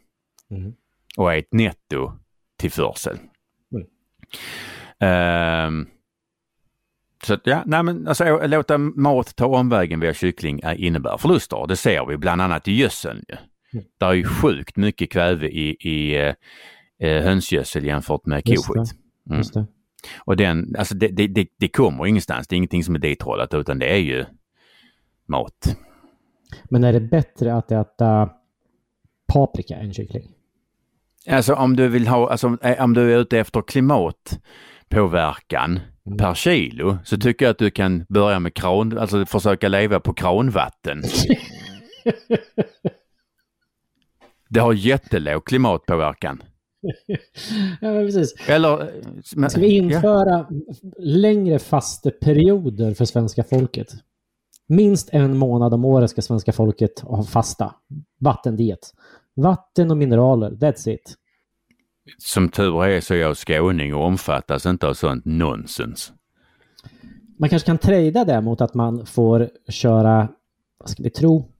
Speaker 3: Mm.
Speaker 2: och är ett nettotillförsel.
Speaker 3: Mm.
Speaker 2: Ehm, så att, ja, nej men alltså låta mat ta omvägen via kyckling är, innebär förluster. Det ser vi bland annat i gödseln.
Speaker 3: Mm.
Speaker 2: Det är ju sjukt mycket kväve i, i eh, eh, hönsgödsel jämfört med koskit. Mm. Och den, alltså det, det, det, det kommer ingenstans. Det är ingenting som är ditrollat utan det är ju mat.
Speaker 3: Men är det bättre att äta paprika än kyckling?
Speaker 2: Alltså om du vill ha, alltså eh, om du är ute efter klimatpåverkan. Per kilo så tycker jag att du kan börja med kran, alltså försöka leva på kranvatten. Det har jättelåg klimatpåverkan.
Speaker 3: ja, men precis.
Speaker 2: Eller... men-
Speaker 3: Ska vi
Speaker 2: ja.
Speaker 3: införa längre fasteperioder för svenska folket? Minst en månad om året ska svenska folket ha fasta. Vattendiet. Vatten och mineraler, that's it.
Speaker 2: Som tur är så är jag skåning och omfattas inte av sånt nonsens.
Speaker 3: Man kanske kan trada det mot att man får köra, vad ska vi tro,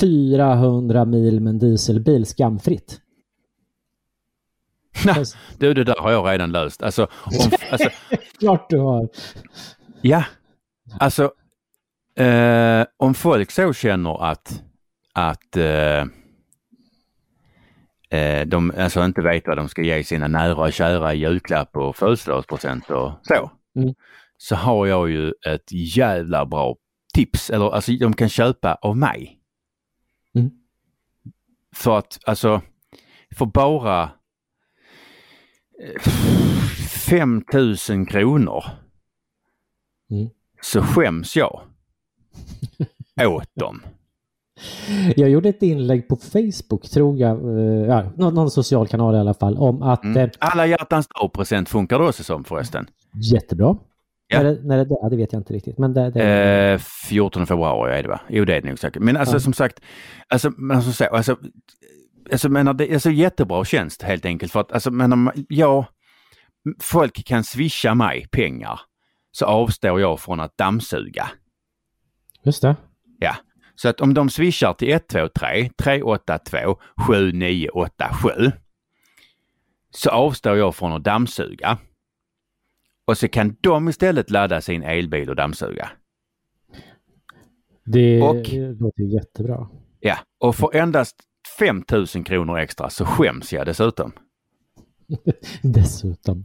Speaker 3: 400 mil med en dieselbil skamfritt.
Speaker 2: Nej, du, det där har jag redan löst. Alltså, om, alltså
Speaker 3: Klart du har.
Speaker 2: ja, alltså eh, om folk så känner att, att eh, eh, de alltså inte vet vad de ska ge sina nära och kära i julklapp och födelsedagspresent och så.
Speaker 3: Mm.
Speaker 2: Så har jag ju ett jävla bra tips, eller alltså de kan köpa av mig.
Speaker 3: Mm.
Speaker 2: För att alltså, för bara eh, 5000 kronor
Speaker 3: Mm.
Speaker 2: så skäms jag åt dem.
Speaker 3: Jag gjorde ett inlägg på Facebook, tror jag, eh, ja, någon, någon social kanal i alla fall, om att
Speaker 2: Mm.
Speaker 3: eh,
Speaker 2: Alla hjärtans dag-present funkar det också som förresten.
Speaker 3: jättebra.
Speaker 2: Ja.
Speaker 3: När det, när det, det vet jag inte riktigt, men det, det
Speaker 2: Eh, 14 februari är det va? Jo det är det nog säkert. Men alltså
Speaker 3: Ja.
Speaker 2: som sagt, alltså, alltså, så, alltså, alltså menar, det är alltså jättebra tjänst helt enkelt för att alltså menar, ja, folk kan swisha mig pengar så avstår jag från att dammsuga.
Speaker 3: just det.
Speaker 2: Ja, så att om de swishar till 123 382 7987 så avstår jag från att dammsuga. Och så kan de istället ladda sin elbil och dammsuga.
Speaker 3: Det
Speaker 2: Och-
Speaker 3: låter jättebra.
Speaker 2: Ja, och för endast 5000 kronor extra så skäms jag dessutom.
Speaker 3: Dessutom.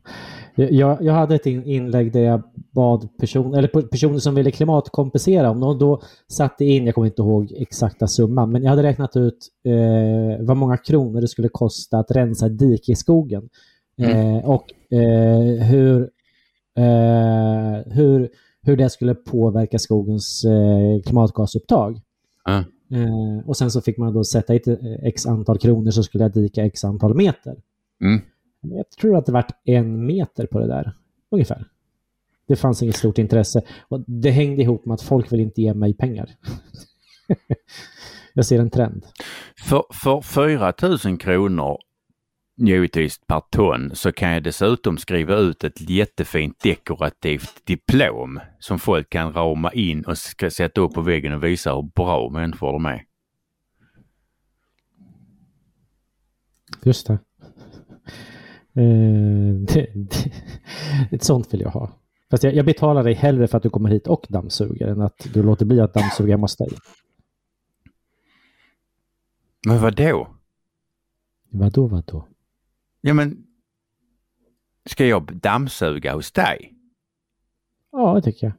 Speaker 3: Jag, jag hade ett in- inlägg där jag bad person, eller pe- personer som ville klimatkompensera, om någon då satte in, jag kommer inte ihåg exakta summan, men jag hade räknat ut eh, vad många kronor det skulle kosta att rensa ett dike i skogen. Eh, och eh, hur, eh, hur, hur det skulle påverka skogens eh, klimatgasupptag. Eh, och sen så fick man då sätta ett x antal kronor så skulle jag dika x antal meter.
Speaker 2: Mm.
Speaker 3: Jag tror att det vart en meter på det där, ungefär. Det fanns inget stort intresse. Och det hängde ihop med att folk vill inte ge mig pengar. jag ser en trend.
Speaker 2: För, för 4000 kronor givetvis per ton så kan jag dessutom skriva ut ett jättefint dekorativt diplom som folk kan rama in och sätta upp på väggen och visa hur bra människor de är.
Speaker 3: Just det. Eh, det, det. Ett sånt vill jag ha. Fast jag, jag betalar dig hellre för att du kommer hit och dammsuger än att du låter bli att dammsuga hemma hos dig.
Speaker 2: Men vad då?
Speaker 3: Vadå, vadå?
Speaker 2: Ja men, ska jag dammsuga hos dig?
Speaker 3: Ja, det tycker jag.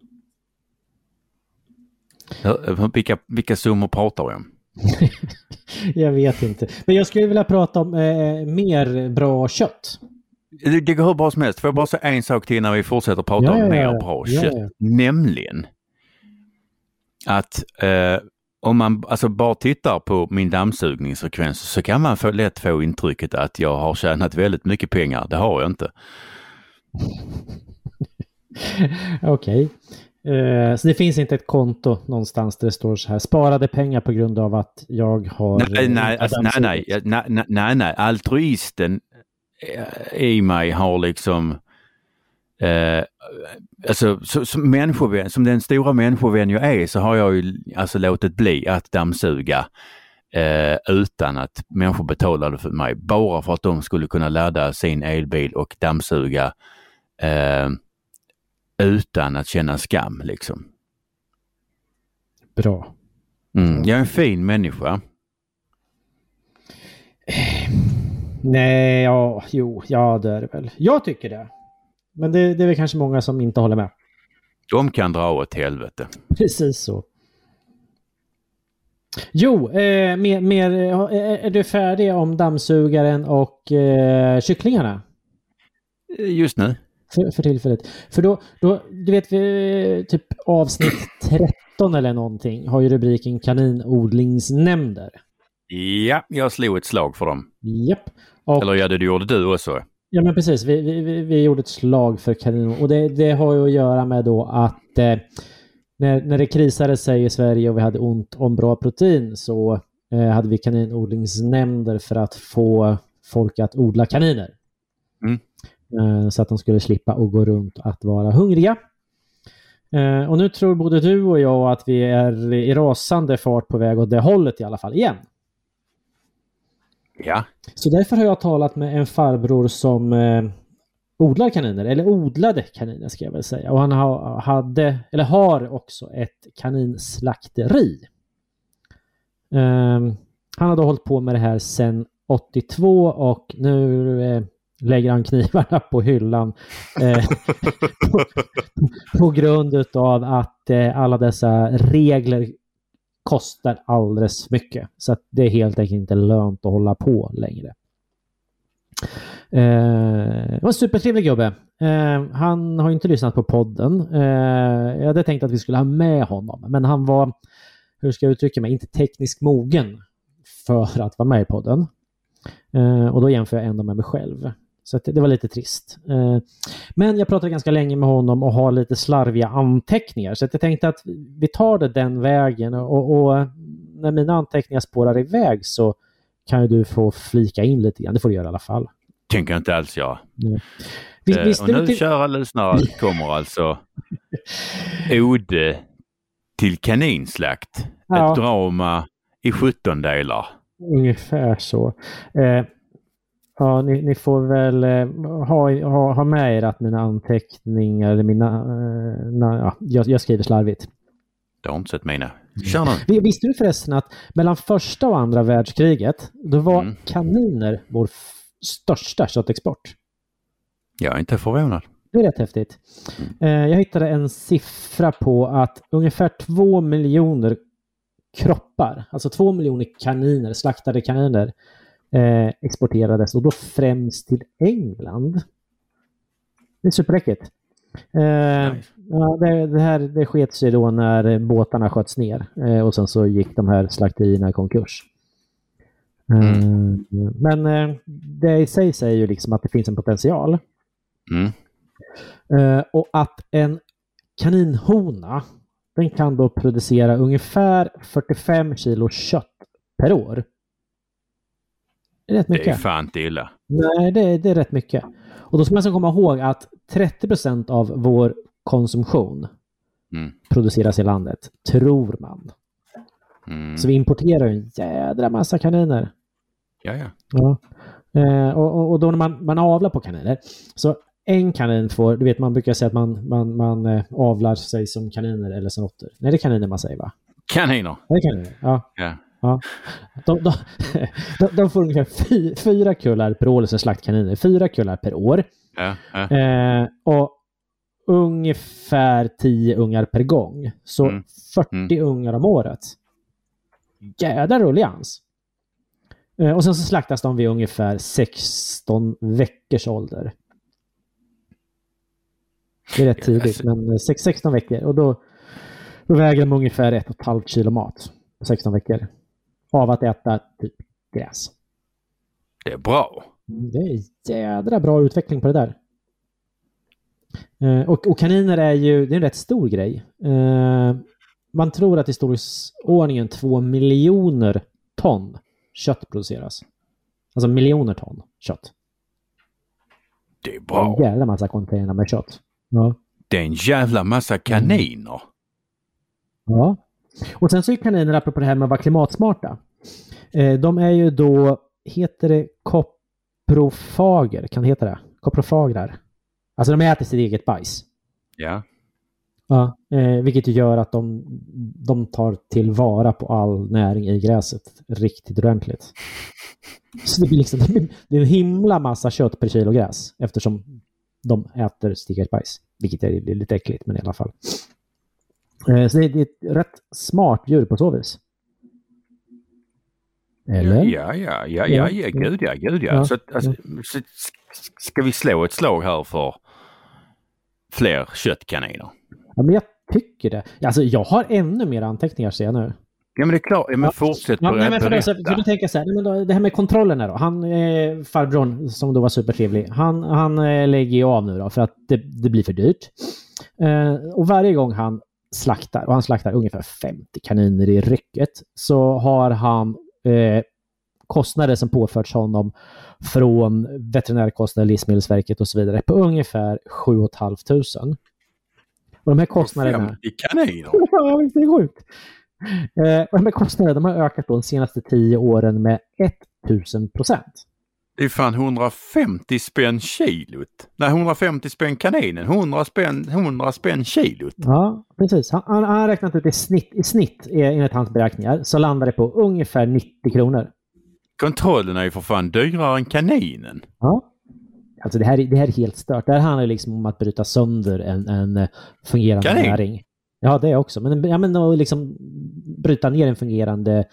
Speaker 2: Vilka, vilka summor pratar vi om?
Speaker 3: Jag vet inte. Men jag skulle vilja prata om eh, mer bra kött.
Speaker 2: Det, det går hur bra som helst. Får jag bara säga en sak till när vi fortsätter prata
Speaker 3: Ja,
Speaker 2: om mer bra
Speaker 3: Ja,
Speaker 2: kött?
Speaker 3: ja.
Speaker 2: Nämligen att eh, om man alltså bara tittar på min dammsugningsfrekvens så kan man få, lätt få intrycket att jag har tjänat väldigt mycket pengar. Det har jag inte.
Speaker 3: Okej. Eh, så det finns inte ett konto någonstans där det står så här sparade pengar på grund av att jag har...
Speaker 2: Nej, nej, alltså, nej, nej, nej, nej, nej, nej, altruisten eh, i mig har liksom eh, alltså så, som, människovän, som den stora människovän jag är så har jag ju alltså låtit bli att dammsuga eh, utan att människor betalade för mig. Bara för att de skulle kunna ladda sin elbil och dammsuga eh, utan att känna skam liksom.
Speaker 3: Bra.
Speaker 2: Mm. Jag är en fin människa.
Speaker 3: Nej, ja, jo, ja det är det väl. Jag tycker det. Men det, det är väl kanske många som inte håller med.
Speaker 2: De kan dra åt helvete.
Speaker 3: Precis så. Jo, eh, mer, mer, är du färdig om dammsugaren och eh, kycklingarna?
Speaker 2: Just nu.
Speaker 3: För, för tillfället. För då, då, du vet, vi, typ avsnitt 13 eller någonting har ju rubriken kaninodlingsnämnder.
Speaker 2: Ja, jag slog ett slag för dem.
Speaker 3: Japp. Och,
Speaker 2: Eller ja, det gjorde du också.
Speaker 3: Ja, men precis. Vi, vi, vi gjorde ett slag för kanin och det, det har ju att göra med då att eh, när, när det krisade sig i Sverige och vi hade ont om bra protein så eh, hade vi kaninodlingsnämnder för att få folk att odla kaniner.
Speaker 2: Mm.
Speaker 3: Eh, så att de skulle slippa att gå runt att vara hungriga. Eh, och nu tror både du och jag att vi är i rasande fart på väg åt det hållet i alla fall igen.
Speaker 2: Ja.
Speaker 3: Så därför har jag talat med en farbror som eh, odlar kaniner, eller odlade kaniner ska jag väl säga. Och han ha, hade, eller har också ett kaninslakteri. Um, han har då hållit på med det här sedan 82 och nu lägger han knivarna på hyllan eh, på, på, grund av att eh, alla dessa regler kostar alldeles mycket. Så att det är helt enkelt inte lönt att hålla på längre. Eh, det var en supertrevlig gubbe. Eh, han har inte lyssnat på podden. Eh, jag hade tänkt att vi skulle ha med honom, men han var, hur ska jag uttrycka mig, inte tekniskt mogen för att vara med i podden. Eh, och då jämför jag ändå med mig själv. Så det var lite trist. Eh, men jag pratade ganska länge med honom och har lite slarviga anteckningar. Så jag tänkte att vi tar det den vägen och, och när mina anteckningar spårar iväg så kan ju du få flika in lite grann. Det får du göra i alla fall.
Speaker 2: Tänker inte alls jag.
Speaker 3: Mm.
Speaker 2: Visst, och nu, till... kära lyssnare, kommer alltså Ode till kaninslakt. Ja. Ett drama i 17 delar.
Speaker 3: Ungefär så. Eh, Ja, ni, ni, får väl eh, ha, ha, ha med er att mina anteckningar, eller mina, eh, na, ja, jag, jag, skriver slarvigt.
Speaker 2: Inte sett mina. Kör nu.
Speaker 3: Visste du förresten att mellan första och andra världskriget, då var mm. kaniner vår största köttexport?
Speaker 2: Jag är inte förvånad.
Speaker 3: Det är rätt häftigt. Mm. Jag hittade en siffra på att ungefär två miljoner kroppar, alltså två miljoner kaniner, slaktade kaniner, eh, exporterades och då främst till England. Det är superläckert. Eh, nice. ja, det, det, här det sket sig då när båtarna sköts ner eh, och sen så gick de här slakterierna i konkurs. Eh, mm. Men eh, det i sig säger ju liksom att det finns en potential.
Speaker 2: Mm.
Speaker 3: Eh, och att en kaninhona den kan då producera ungefär 45 kilo kött per år. Det är rätt mycket.
Speaker 2: Det är fan inte illa.
Speaker 3: Nej, det, det är rätt mycket. Och då ska man komma ihåg att 30 procent av vår konsumtion mm. produceras i landet, tror man. Mm. Så vi importerar en jädra massa kaniner.
Speaker 2: Ja, ja.
Speaker 3: ja. Eh, och, och, då när man, man avlar på kaniner, så en kanin får, du vet man brukar säga att man, man, man eh, avlar sig som kaniner eller som råttor. Nej, det är kaniner man säger va?
Speaker 2: Kaniner.
Speaker 3: Det är kaniner, ja.
Speaker 2: ja.
Speaker 3: Ja. De, de, de, får ungefär fy, fyra kullar per år, alltså slaktkaniner. Fyra kullar per år.
Speaker 2: Ja, ja.
Speaker 3: Eh, och ungefär tio ungar per gång. Så mm. 40 mm. ungar om året. Jädra rullians. Eh, och sen så slaktas de vid ungefär 16 veckors ålder. Det är rätt tidigt, men 16 veckor. Och då, då väger de ungefär ett och ett halvt kilo mat på 16 veckor. Av att äta typ gräs.
Speaker 2: Det är bra.
Speaker 3: Det är jädra bra utveckling på det där. Eh, och, och kaniner är ju, det är en rätt stor grej. Eh, man tror att i storleksordningen två miljoner ton kött produceras. Alltså miljoner ton kött.
Speaker 2: Det är
Speaker 3: En
Speaker 2: bra.
Speaker 3: jävla massa container med kött. Ja.
Speaker 2: Det är en jävla massa kaniner.
Speaker 3: ja. Och sen så är kaniner, apropå det här med att vara klimatsmarta. Eh, de är ju då, heter det koprofager? Kan det heta det? Koprofagrar. Alltså de äter sitt eget bajs.
Speaker 2: Ja.
Speaker 3: Ja, eh, vilket gör att de, de tar tillvara på all näring i gräset riktigt ordentligt. Så det blir liksom det är en himla massa kött per kilo gräs eftersom de äter sitt eget bajs. Vilket är lite äckligt, men i alla fall. Eh, så det är, ett rätt smart djur på så vis. Eller?
Speaker 2: Ja, ja, ja, ja, ja, gud ja, gud ja.
Speaker 3: Ja,
Speaker 2: Så, alltså, så, ska vi slå ett slag här för fler köttkaniner?
Speaker 3: Ja, men jag tycker det. Alltså, jag har ännu mer anteckningar ser jag nu.
Speaker 2: Ja men det är klart, ja, men
Speaker 3: Ja.
Speaker 2: fortsätt
Speaker 3: Ja, nej, men för, då, så, för då tänker jag så här, nej, men då, det här med kontrollerna då. Han, eh, farbrorn som då var supertrevlig, han, han eh, lägger ju av nu då för att det, det blir för dyrt. Eh, och varje gång han slaktar, och han slaktar ungefär 50 kaniner i rycket, så har han eh, kostnader som påförts honom från veterinärkostnader, Livsmedelsverket och så vidare på ungefär 7 500. Och de här kostnaderna...
Speaker 2: 50 kaniner?
Speaker 3: Ja, visst är det sjukt. Eh, och de här kostnaderna de har ökat då de senaste tio åren med 1000 procent.
Speaker 2: Det är fan 150 spänn kilot. Nej, 150 spänn kaninen. 100 spänn, 100 spänn kilot.
Speaker 3: Ja, precis. Han, han han har räknat ut i snitt, i snitt eh, enligt hans beräkningar så landar det på ungefär 90 kronor.
Speaker 2: Kontrollen är ju för fan dyrare än kaninen.
Speaker 3: Ja. Alltså det här, är- det här är helt stört. Det här handlar liksom om att bryta sönder en, en eh, fungerande
Speaker 2: Kanin?
Speaker 3: näring. Ja, det också. Men, ja, men liksom bryta ner en fungerande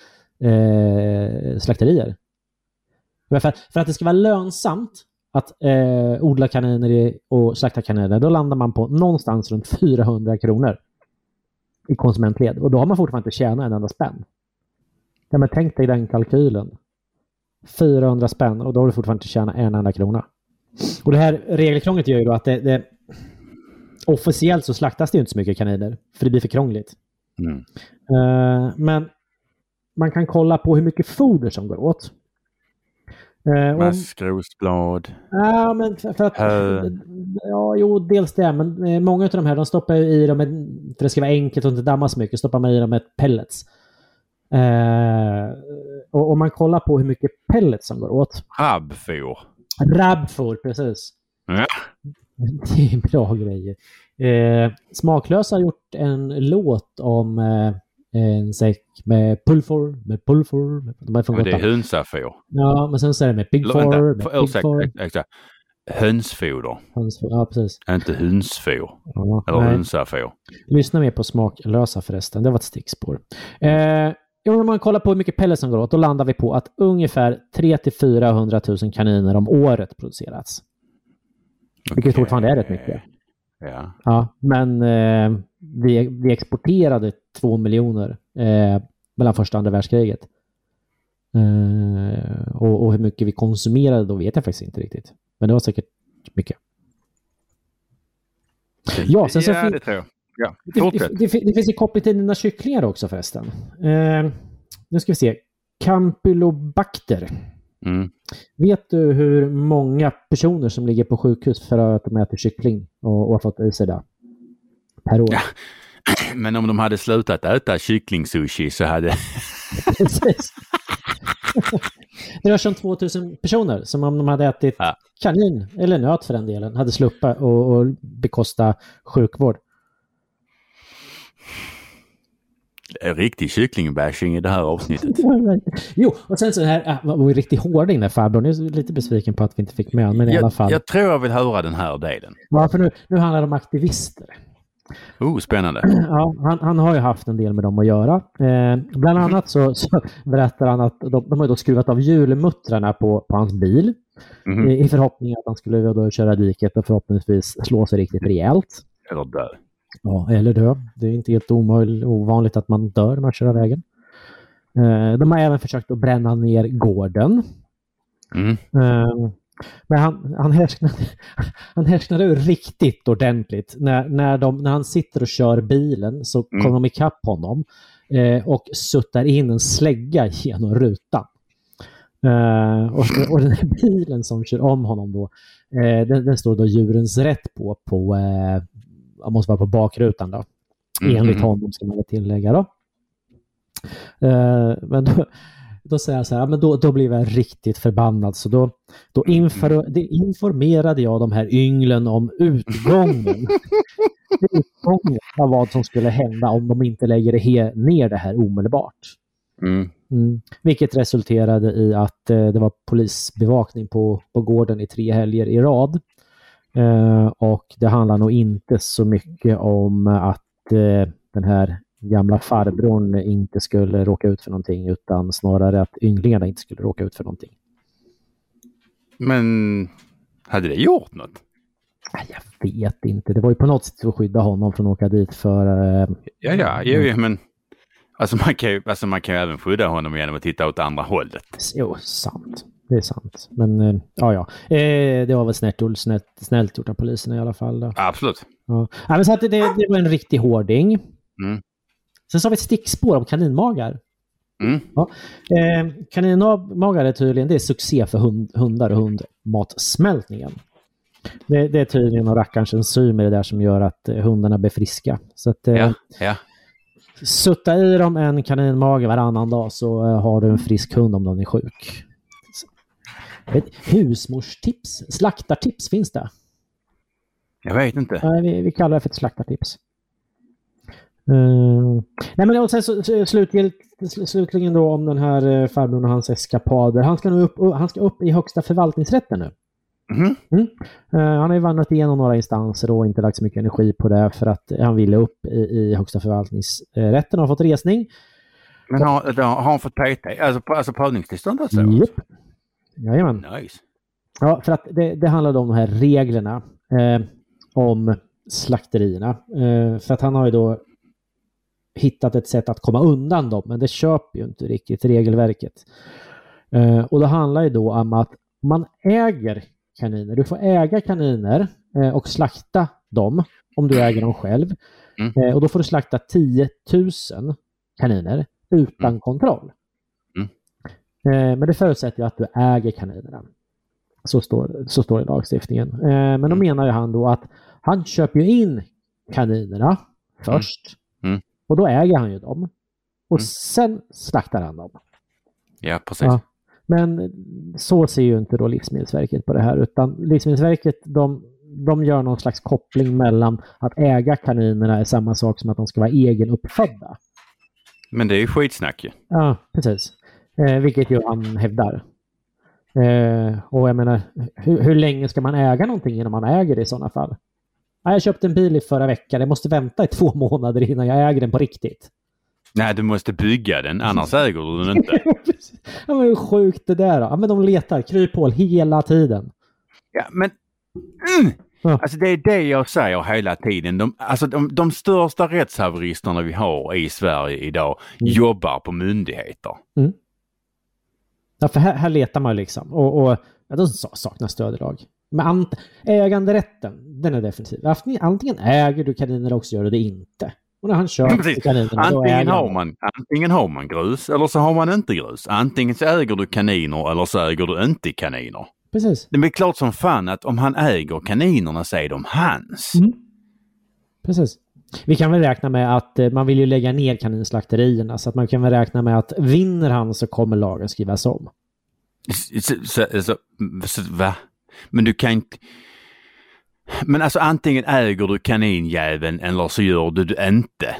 Speaker 3: eh, slakterier. Men för, för att det ska vara lönsamt att eh, odla kaniner och slakta kaniner, då landar man på någonstans runt 400 kronor i konsumentled. Och då har man fortfarande inte tjänat en enda spänn. Ja, men tänk dig den kalkylen. 400 spänn och då har du fortfarande inte tjänat en enda krona. Och det här regelkrånglet gör ju då att det, det officiellt så slaktas det ju inte så mycket kaniner, för det blir för krångligt.
Speaker 2: Mm.
Speaker 3: Eh, men man kan kolla på hur mycket foder som går åt. Uh,
Speaker 2: Maskrosblad.
Speaker 3: Ja, men för, att...
Speaker 2: Hö.
Speaker 3: Ja, jo, dels det. Men eh, många av de här, de stoppar ju i dem, för det ska vara enkelt och inte damma så mycket, stoppar man i dem ett pellets. Eh, och om man kollar på hur mycket pellets som går åt.
Speaker 2: Rabbfor.
Speaker 3: Rabfor, precis.
Speaker 2: Ja.
Speaker 3: Det är bra grejer. Eh, Smaklösa har gjort en låt om eh, en säck med pulfor, med pulfor. Med, de är från
Speaker 2: Men det är hönsafår.
Speaker 3: Ja, men sen så är det med pigfor, med pigfor.
Speaker 2: exakt. Hönsfoder.
Speaker 3: hönsfor. Ja, precis.
Speaker 2: Inte hönsfår.
Speaker 3: Ja,
Speaker 2: Eller
Speaker 3: nej.
Speaker 2: hönsafår.
Speaker 3: Lyssna mer på smaklösa förresten, det var ett stickspår. Eh, om man kollar på hur mycket pellets som går åt, då landar vi på att ungefär 300 000 000 kaniner om året producerats. Vilket fortfarande är rätt mycket.
Speaker 2: Ja.
Speaker 3: Ja, men eh, vi, vi exporterade två miljoner eh, mellan första och andra världskriget. Eh, och, och hur mycket vi konsumerade då vet jag faktiskt inte riktigt. Men det var säkert mycket. Ja, sen så
Speaker 2: ja, det tror jag. Ja,
Speaker 3: Det, det, det, det finns ju koppling till dina kycklingar också förresten. Eh, nu ska vi se. Campylobacter.
Speaker 2: Mm.
Speaker 3: Vet du hur många personer som ligger på sjukhus för att de äter kyckling och, och har fått i sig det? Per år.
Speaker 2: Ja. Men om de hade slutat äta kycklingsushi så hade...
Speaker 3: Precis. det rör sig om 2000 personer som om de hade ätit
Speaker 2: Ja.
Speaker 3: kanin, eller nöt för den delen, hade sluppit och, och bekosta sjukvård.
Speaker 2: Är Riktig kycklingbashing i det här avsnittet.
Speaker 3: jo, och sen så här, äh, var var riktigt hårding där farbrorn. Jag är lite besviken på att vi inte fick med honom, men i alla fall.
Speaker 2: jag tror jag vill höra den här delen.
Speaker 3: Ja, för nu, nu handlar det om aktivister.
Speaker 2: Oh, spännande.
Speaker 3: Ja, han, han har ju haft en del med dem att göra. Eh, bland annat så, så berättar han att de, de har då skruvat av hjulmuttrarna på, på hans bil
Speaker 2: Mhm.
Speaker 3: i, i förhoppning att han skulle då köra diket och förhoppningsvis slå sig riktigt rejält.
Speaker 2: Eller dö.
Speaker 3: Ja, eller dö. Det är inte helt omöjligt, ovanligt att man dör när man kör av vägen. Eh, de har även försökt att bränna ner gården.
Speaker 2: Mm.
Speaker 3: Eh, men han, han, härsknade, han härsknade riktigt ordentligt. När, när, de, när han sitter och kör bilen så
Speaker 2: Mm.
Speaker 3: kommer de ikapp honom eh, och suttar in en slägga genom rutan. Eh, och, och den här bilen som kör om honom då, eh, den, den står då djurens rätt på, på eh, måste vara på bakrutan då.
Speaker 2: Mm,
Speaker 3: Enligt
Speaker 2: mm.
Speaker 3: honom ska man tillägga då. Eh, men då, då säger jag så här, men då, då blev jag riktigt förbannad. Så då, då infor, det informerade jag de här ynglen om utgången. utgången av vad som skulle hända om de inte lägger det he, ner det här omedelbart.
Speaker 2: Mm.
Speaker 3: Mm. Vilket resulterade i att eh, det var polisbevakning på, på gården i tre helger i rad. Eh, och det handlar nog inte så mycket om att eh, den här gamla farbrorn inte skulle råka ut för någonting utan snarare att ynglingarna inte skulle råka ut för någonting.
Speaker 2: Men hade det gjort något?
Speaker 3: Jag vet inte. Det var ju på något sätt att skydda honom från att åka dit för... Eh,
Speaker 2: Ja, ja, jo, jo, men alltså man, kan ju, alltså man kan ju även skydda honom genom att titta åt andra hållet.
Speaker 3: Jo, sant. Det är sant. Men eh, ja, ja. Eh, det var väl snällt, snällt, snällt gjort av polisen i alla fall. Då.
Speaker 2: Absolut.
Speaker 3: Ja. Ja, men så att det, det, det var en riktig hårding.
Speaker 2: Mm.
Speaker 3: Sen så har vi ett stickspår om kaninmagar.
Speaker 2: Mm.
Speaker 3: Ja. Eh, kaninmagar är tydligen det är succé för hund, hundar och hundmatsmältningen. Det, det är tydligen någon rackarns enzymer i det där som gör att eh, hundarna blir friska. Så att, eh,
Speaker 2: Ja, ja.
Speaker 3: Sutta i dem en kaninmage varannan dag så eh, har du en frisk hund om den är sjuk. Husmorstips, slaktartips finns det.
Speaker 2: Jag vet inte.
Speaker 3: Nej, vi, vi kallar det för ett slaktartips. Uh, nej men och sen så, så, slutgil- sl- slutligen då om den här uh, farbrorn och hans eskapader. Han ska nu upp, uh, han ska upp i högsta förvaltningsrätten nu.
Speaker 2: Mhm.
Speaker 3: Eh, han har ju vandrat igenom några instanser och inte lagt så mycket energi på det för att han ville upp i, i högsta förvaltningsrätten och har fått resning.
Speaker 2: Men har, då har han fått PT, alltså, på- alltså prövningstillstånd alltså?
Speaker 3: Japp. Jajamän.
Speaker 2: Nice.
Speaker 3: Ja, för att det, det handlar om de här reglerna eh, om slakterierna. Eh, för att han har ju då hittat ett sätt att komma undan dem, men det köper ju inte riktigt regelverket. Eh, och det handlar ju då om att man äger kaniner. Du får äga kaniner eh, och slakta dem om du äger dem själv.
Speaker 2: Mm.
Speaker 3: Eh, och då får du slakta 10 000 kaniner utan
Speaker 2: Mm.
Speaker 3: kontroll. Eh, men det förutsätter ju att du äger kaninerna. Så står, så står det i lagstiftningen. Eh, men då
Speaker 2: Mm.
Speaker 3: menar ju han då att han köper ju in kaninerna först.
Speaker 2: Mm.
Speaker 3: Och då äger han ju dem. Och
Speaker 2: Mm.
Speaker 3: sen slaktar han dem.
Speaker 2: Ja, precis.
Speaker 3: Ja. Men så ser ju inte då Livsmedelsverket på det här utan Livsmedelsverket de, de gör någon slags koppling mellan att äga kaninerna är samma sak som att de ska vara egenuppfödda.
Speaker 2: Men det är ju skitsnack ju.
Speaker 3: Ja, precis. Eh, vilket ju han hävdar. Eh, och jag menar, hur, hur länge ska man äga någonting innan man äger det i sådana fall? Ja, jag köpte en bil i förra veckan. Jag måste vänta i två månader innan jag äger den på riktigt.
Speaker 2: Nej, du måste bygga den, annars äger du den inte.
Speaker 3: ja, men hur sjukt det där då? Ja, men de letar kryphål hela tiden.
Speaker 2: Ja, men... Mm.
Speaker 3: Ja.
Speaker 2: Alltså det är det jag säger hela tiden. De, alltså de, de största rättshaveristerna vi har i Sverige idag
Speaker 3: Mm.
Speaker 2: jobbar på myndigheter.
Speaker 3: Ja, för här, här letar man liksom. Och, och ja, de sa- saknar stöd i lag. Men ant, äganderätten, den är definitiv. Antingen, äger du kaniner eller också gör du det inte. Och när han köper kaninerna,
Speaker 2: Antingen har, man, antingen har man grus eller så har man inte grus. Antingen så äger du kaniner eller så äger du inte kaniner.
Speaker 3: Precis.
Speaker 2: Det är klart som fan att om han äger kaninerna så är de hans.
Speaker 3: Mm. Precis. Vi kan väl räkna med att eh, man vill ju lägga ner kaninslakterierna så att man kan väl räkna med att vinner han så kommer lagen skrivas om.
Speaker 2: Så, så, så, så, va? Men du kan inte... Men alltså antingen äger du kaninjäveln eller så gör du det inte.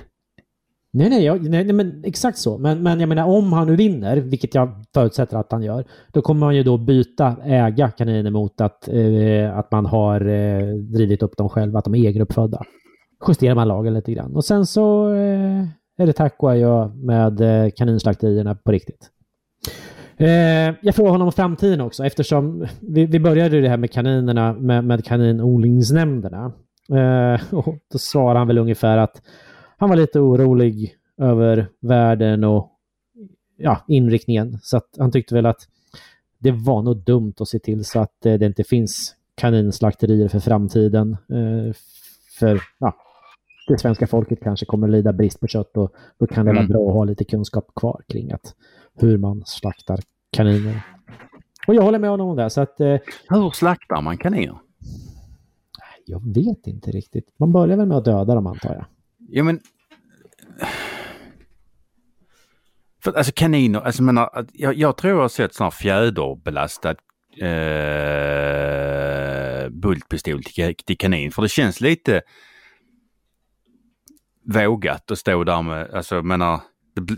Speaker 3: Nej, nej, jag, nej, nej men exakt så. Men, men jag menar om han nu vinner, vilket jag förutsätter att han gör, då kommer man ju då byta äga kaniner mot att, eh, att man har eh, drivit upp dem själva, att de är egenuppfödda. Justerar man lagen lite grann. Och sen så eh, är det tack och adjö med eh, kaninslakterierna på riktigt. Eh, jag frågar honom om framtiden också eftersom vi, vi började det här med kaninerna med, med kaninodlingsnämnderna. Eh, och då svarar han väl ungefär att han var lite orolig över världen och ja, inriktningen. Så att han tyckte väl att det var nog dumt att se till så att eh, det inte finns kaninslakterier för framtiden. Eh, för ja, det svenska folket kanske kommer lida brist på kött och då kan det vara
Speaker 2: Mm.
Speaker 3: bra att ha lite kunskap kvar kring att hur man slaktar kaniner. Och jag håller med honom om det. Så att, eh,
Speaker 2: Hur slaktar man kaniner?
Speaker 3: jag vet inte riktigt. Man börjar väl med att döda dem antar jag.
Speaker 2: Ja men... För, alltså kaniner, alltså menar, jag, jag tror jag har sett här fjäderbelastad eh, bultpistol till, till kanin. För det känns lite vågat att stå där med, alltså menar, det,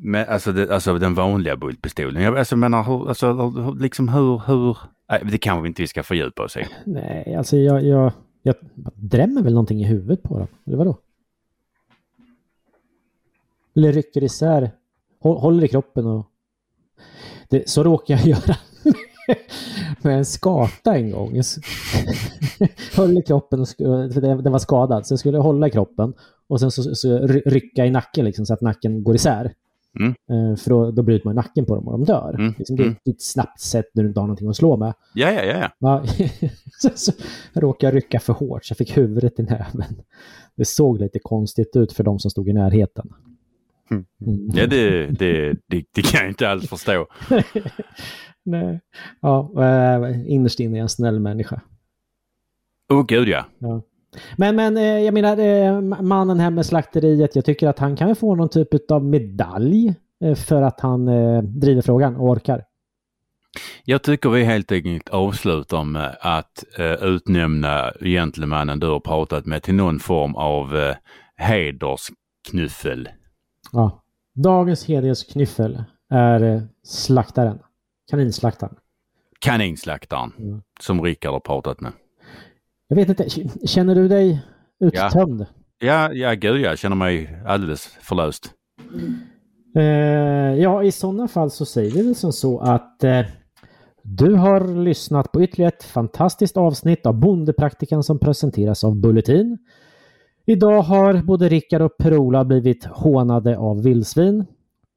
Speaker 2: men alltså, det, alltså den vanliga bultpistolen. Jag alltså, menar, hur, alltså, hur- liksom hur, hur, nej, det kanske vi inte vi ska fördjupa oss i.
Speaker 3: Nej, alltså jag, jag, jag drämmer väl någonting i huvudet på dem. Eller vadå? Eller rycker isär, håller i kroppen och... Det, så råkade jag göra med en skata en gång. Höll i kroppen, och för det- den var skadad, så jag skulle hålla i kroppen och sen så, så rycka i nacken liksom, så att nacken går isär.
Speaker 2: Mm.
Speaker 3: Eh, För då, då bryter man nacken på dem och de dör.
Speaker 2: Mm,
Speaker 3: Liksom, det är
Speaker 2: mm.
Speaker 3: ett snabbt sätt när du inte har någonting att slå med.
Speaker 2: Ja, ja, ja, ja.
Speaker 3: Så, så råkade jag rycka för hårt så jag fick huvudet i näven. Det såg lite konstigt ut för de som stod i närheten.
Speaker 2: Mm.
Speaker 3: Mm.
Speaker 2: Ja, det, det, det, det kan jag inte alls förstå.
Speaker 3: Nej. Ja, äh, innerst inne är jag en snäll människa.
Speaker 2: Åh gud ja.
Speaker 3: Ja. Men, men eh, jag menar, eh, mannen här med slakteriet, jag tycker att han kan få någon typ av medalj eh, för att han driver frågan och orkar.
Speaker 2: Jag tycker vi helt enkelt avslutar med att eh, utnämna gentlemannen du har pratat med till någon form av eh, hedersknuffel.
Speaker 3: Ja. Dagens hedersknyffel är eh, slaktaren. Kaninslaktaren.
Speaker 2: Kaninslaktaren
Speaker 3: Mm.
Speaker 2: som Rickard har pratat med.
Speaker 3: Jag vet inte, känner du dig uttömd?
Speaker 2: Ja, ja gud jag känner mig alldeles förlöst.
Speaker 3: Eh, ja, i sådana fall så säger vi väl som så att eh, du har lyssnat på ytterligare ett fantastiskt avsnitt av Bondepraktikan som presenteras av Bulletin. Idag har både Rickard och Perola blivit hånade av vildsvin.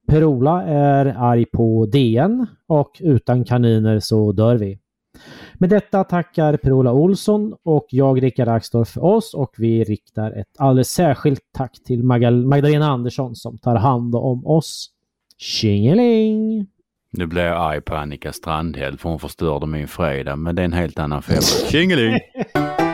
Speaker 3: Perola är arg på DN och utan kaniner så dör vi. Med detta tackar Per-Ola Olsson och jag Rickard Axdorff för oss och vi riktar ett alldeles särskilt tack till Magal- Magdalena Andersson som tar hand om oss. Tjingeling!
Speaker 2: Nu blir jag arg på Annika Strandhäll för hon förstörde min fredag men det är en helt annan femma. Tjingeling!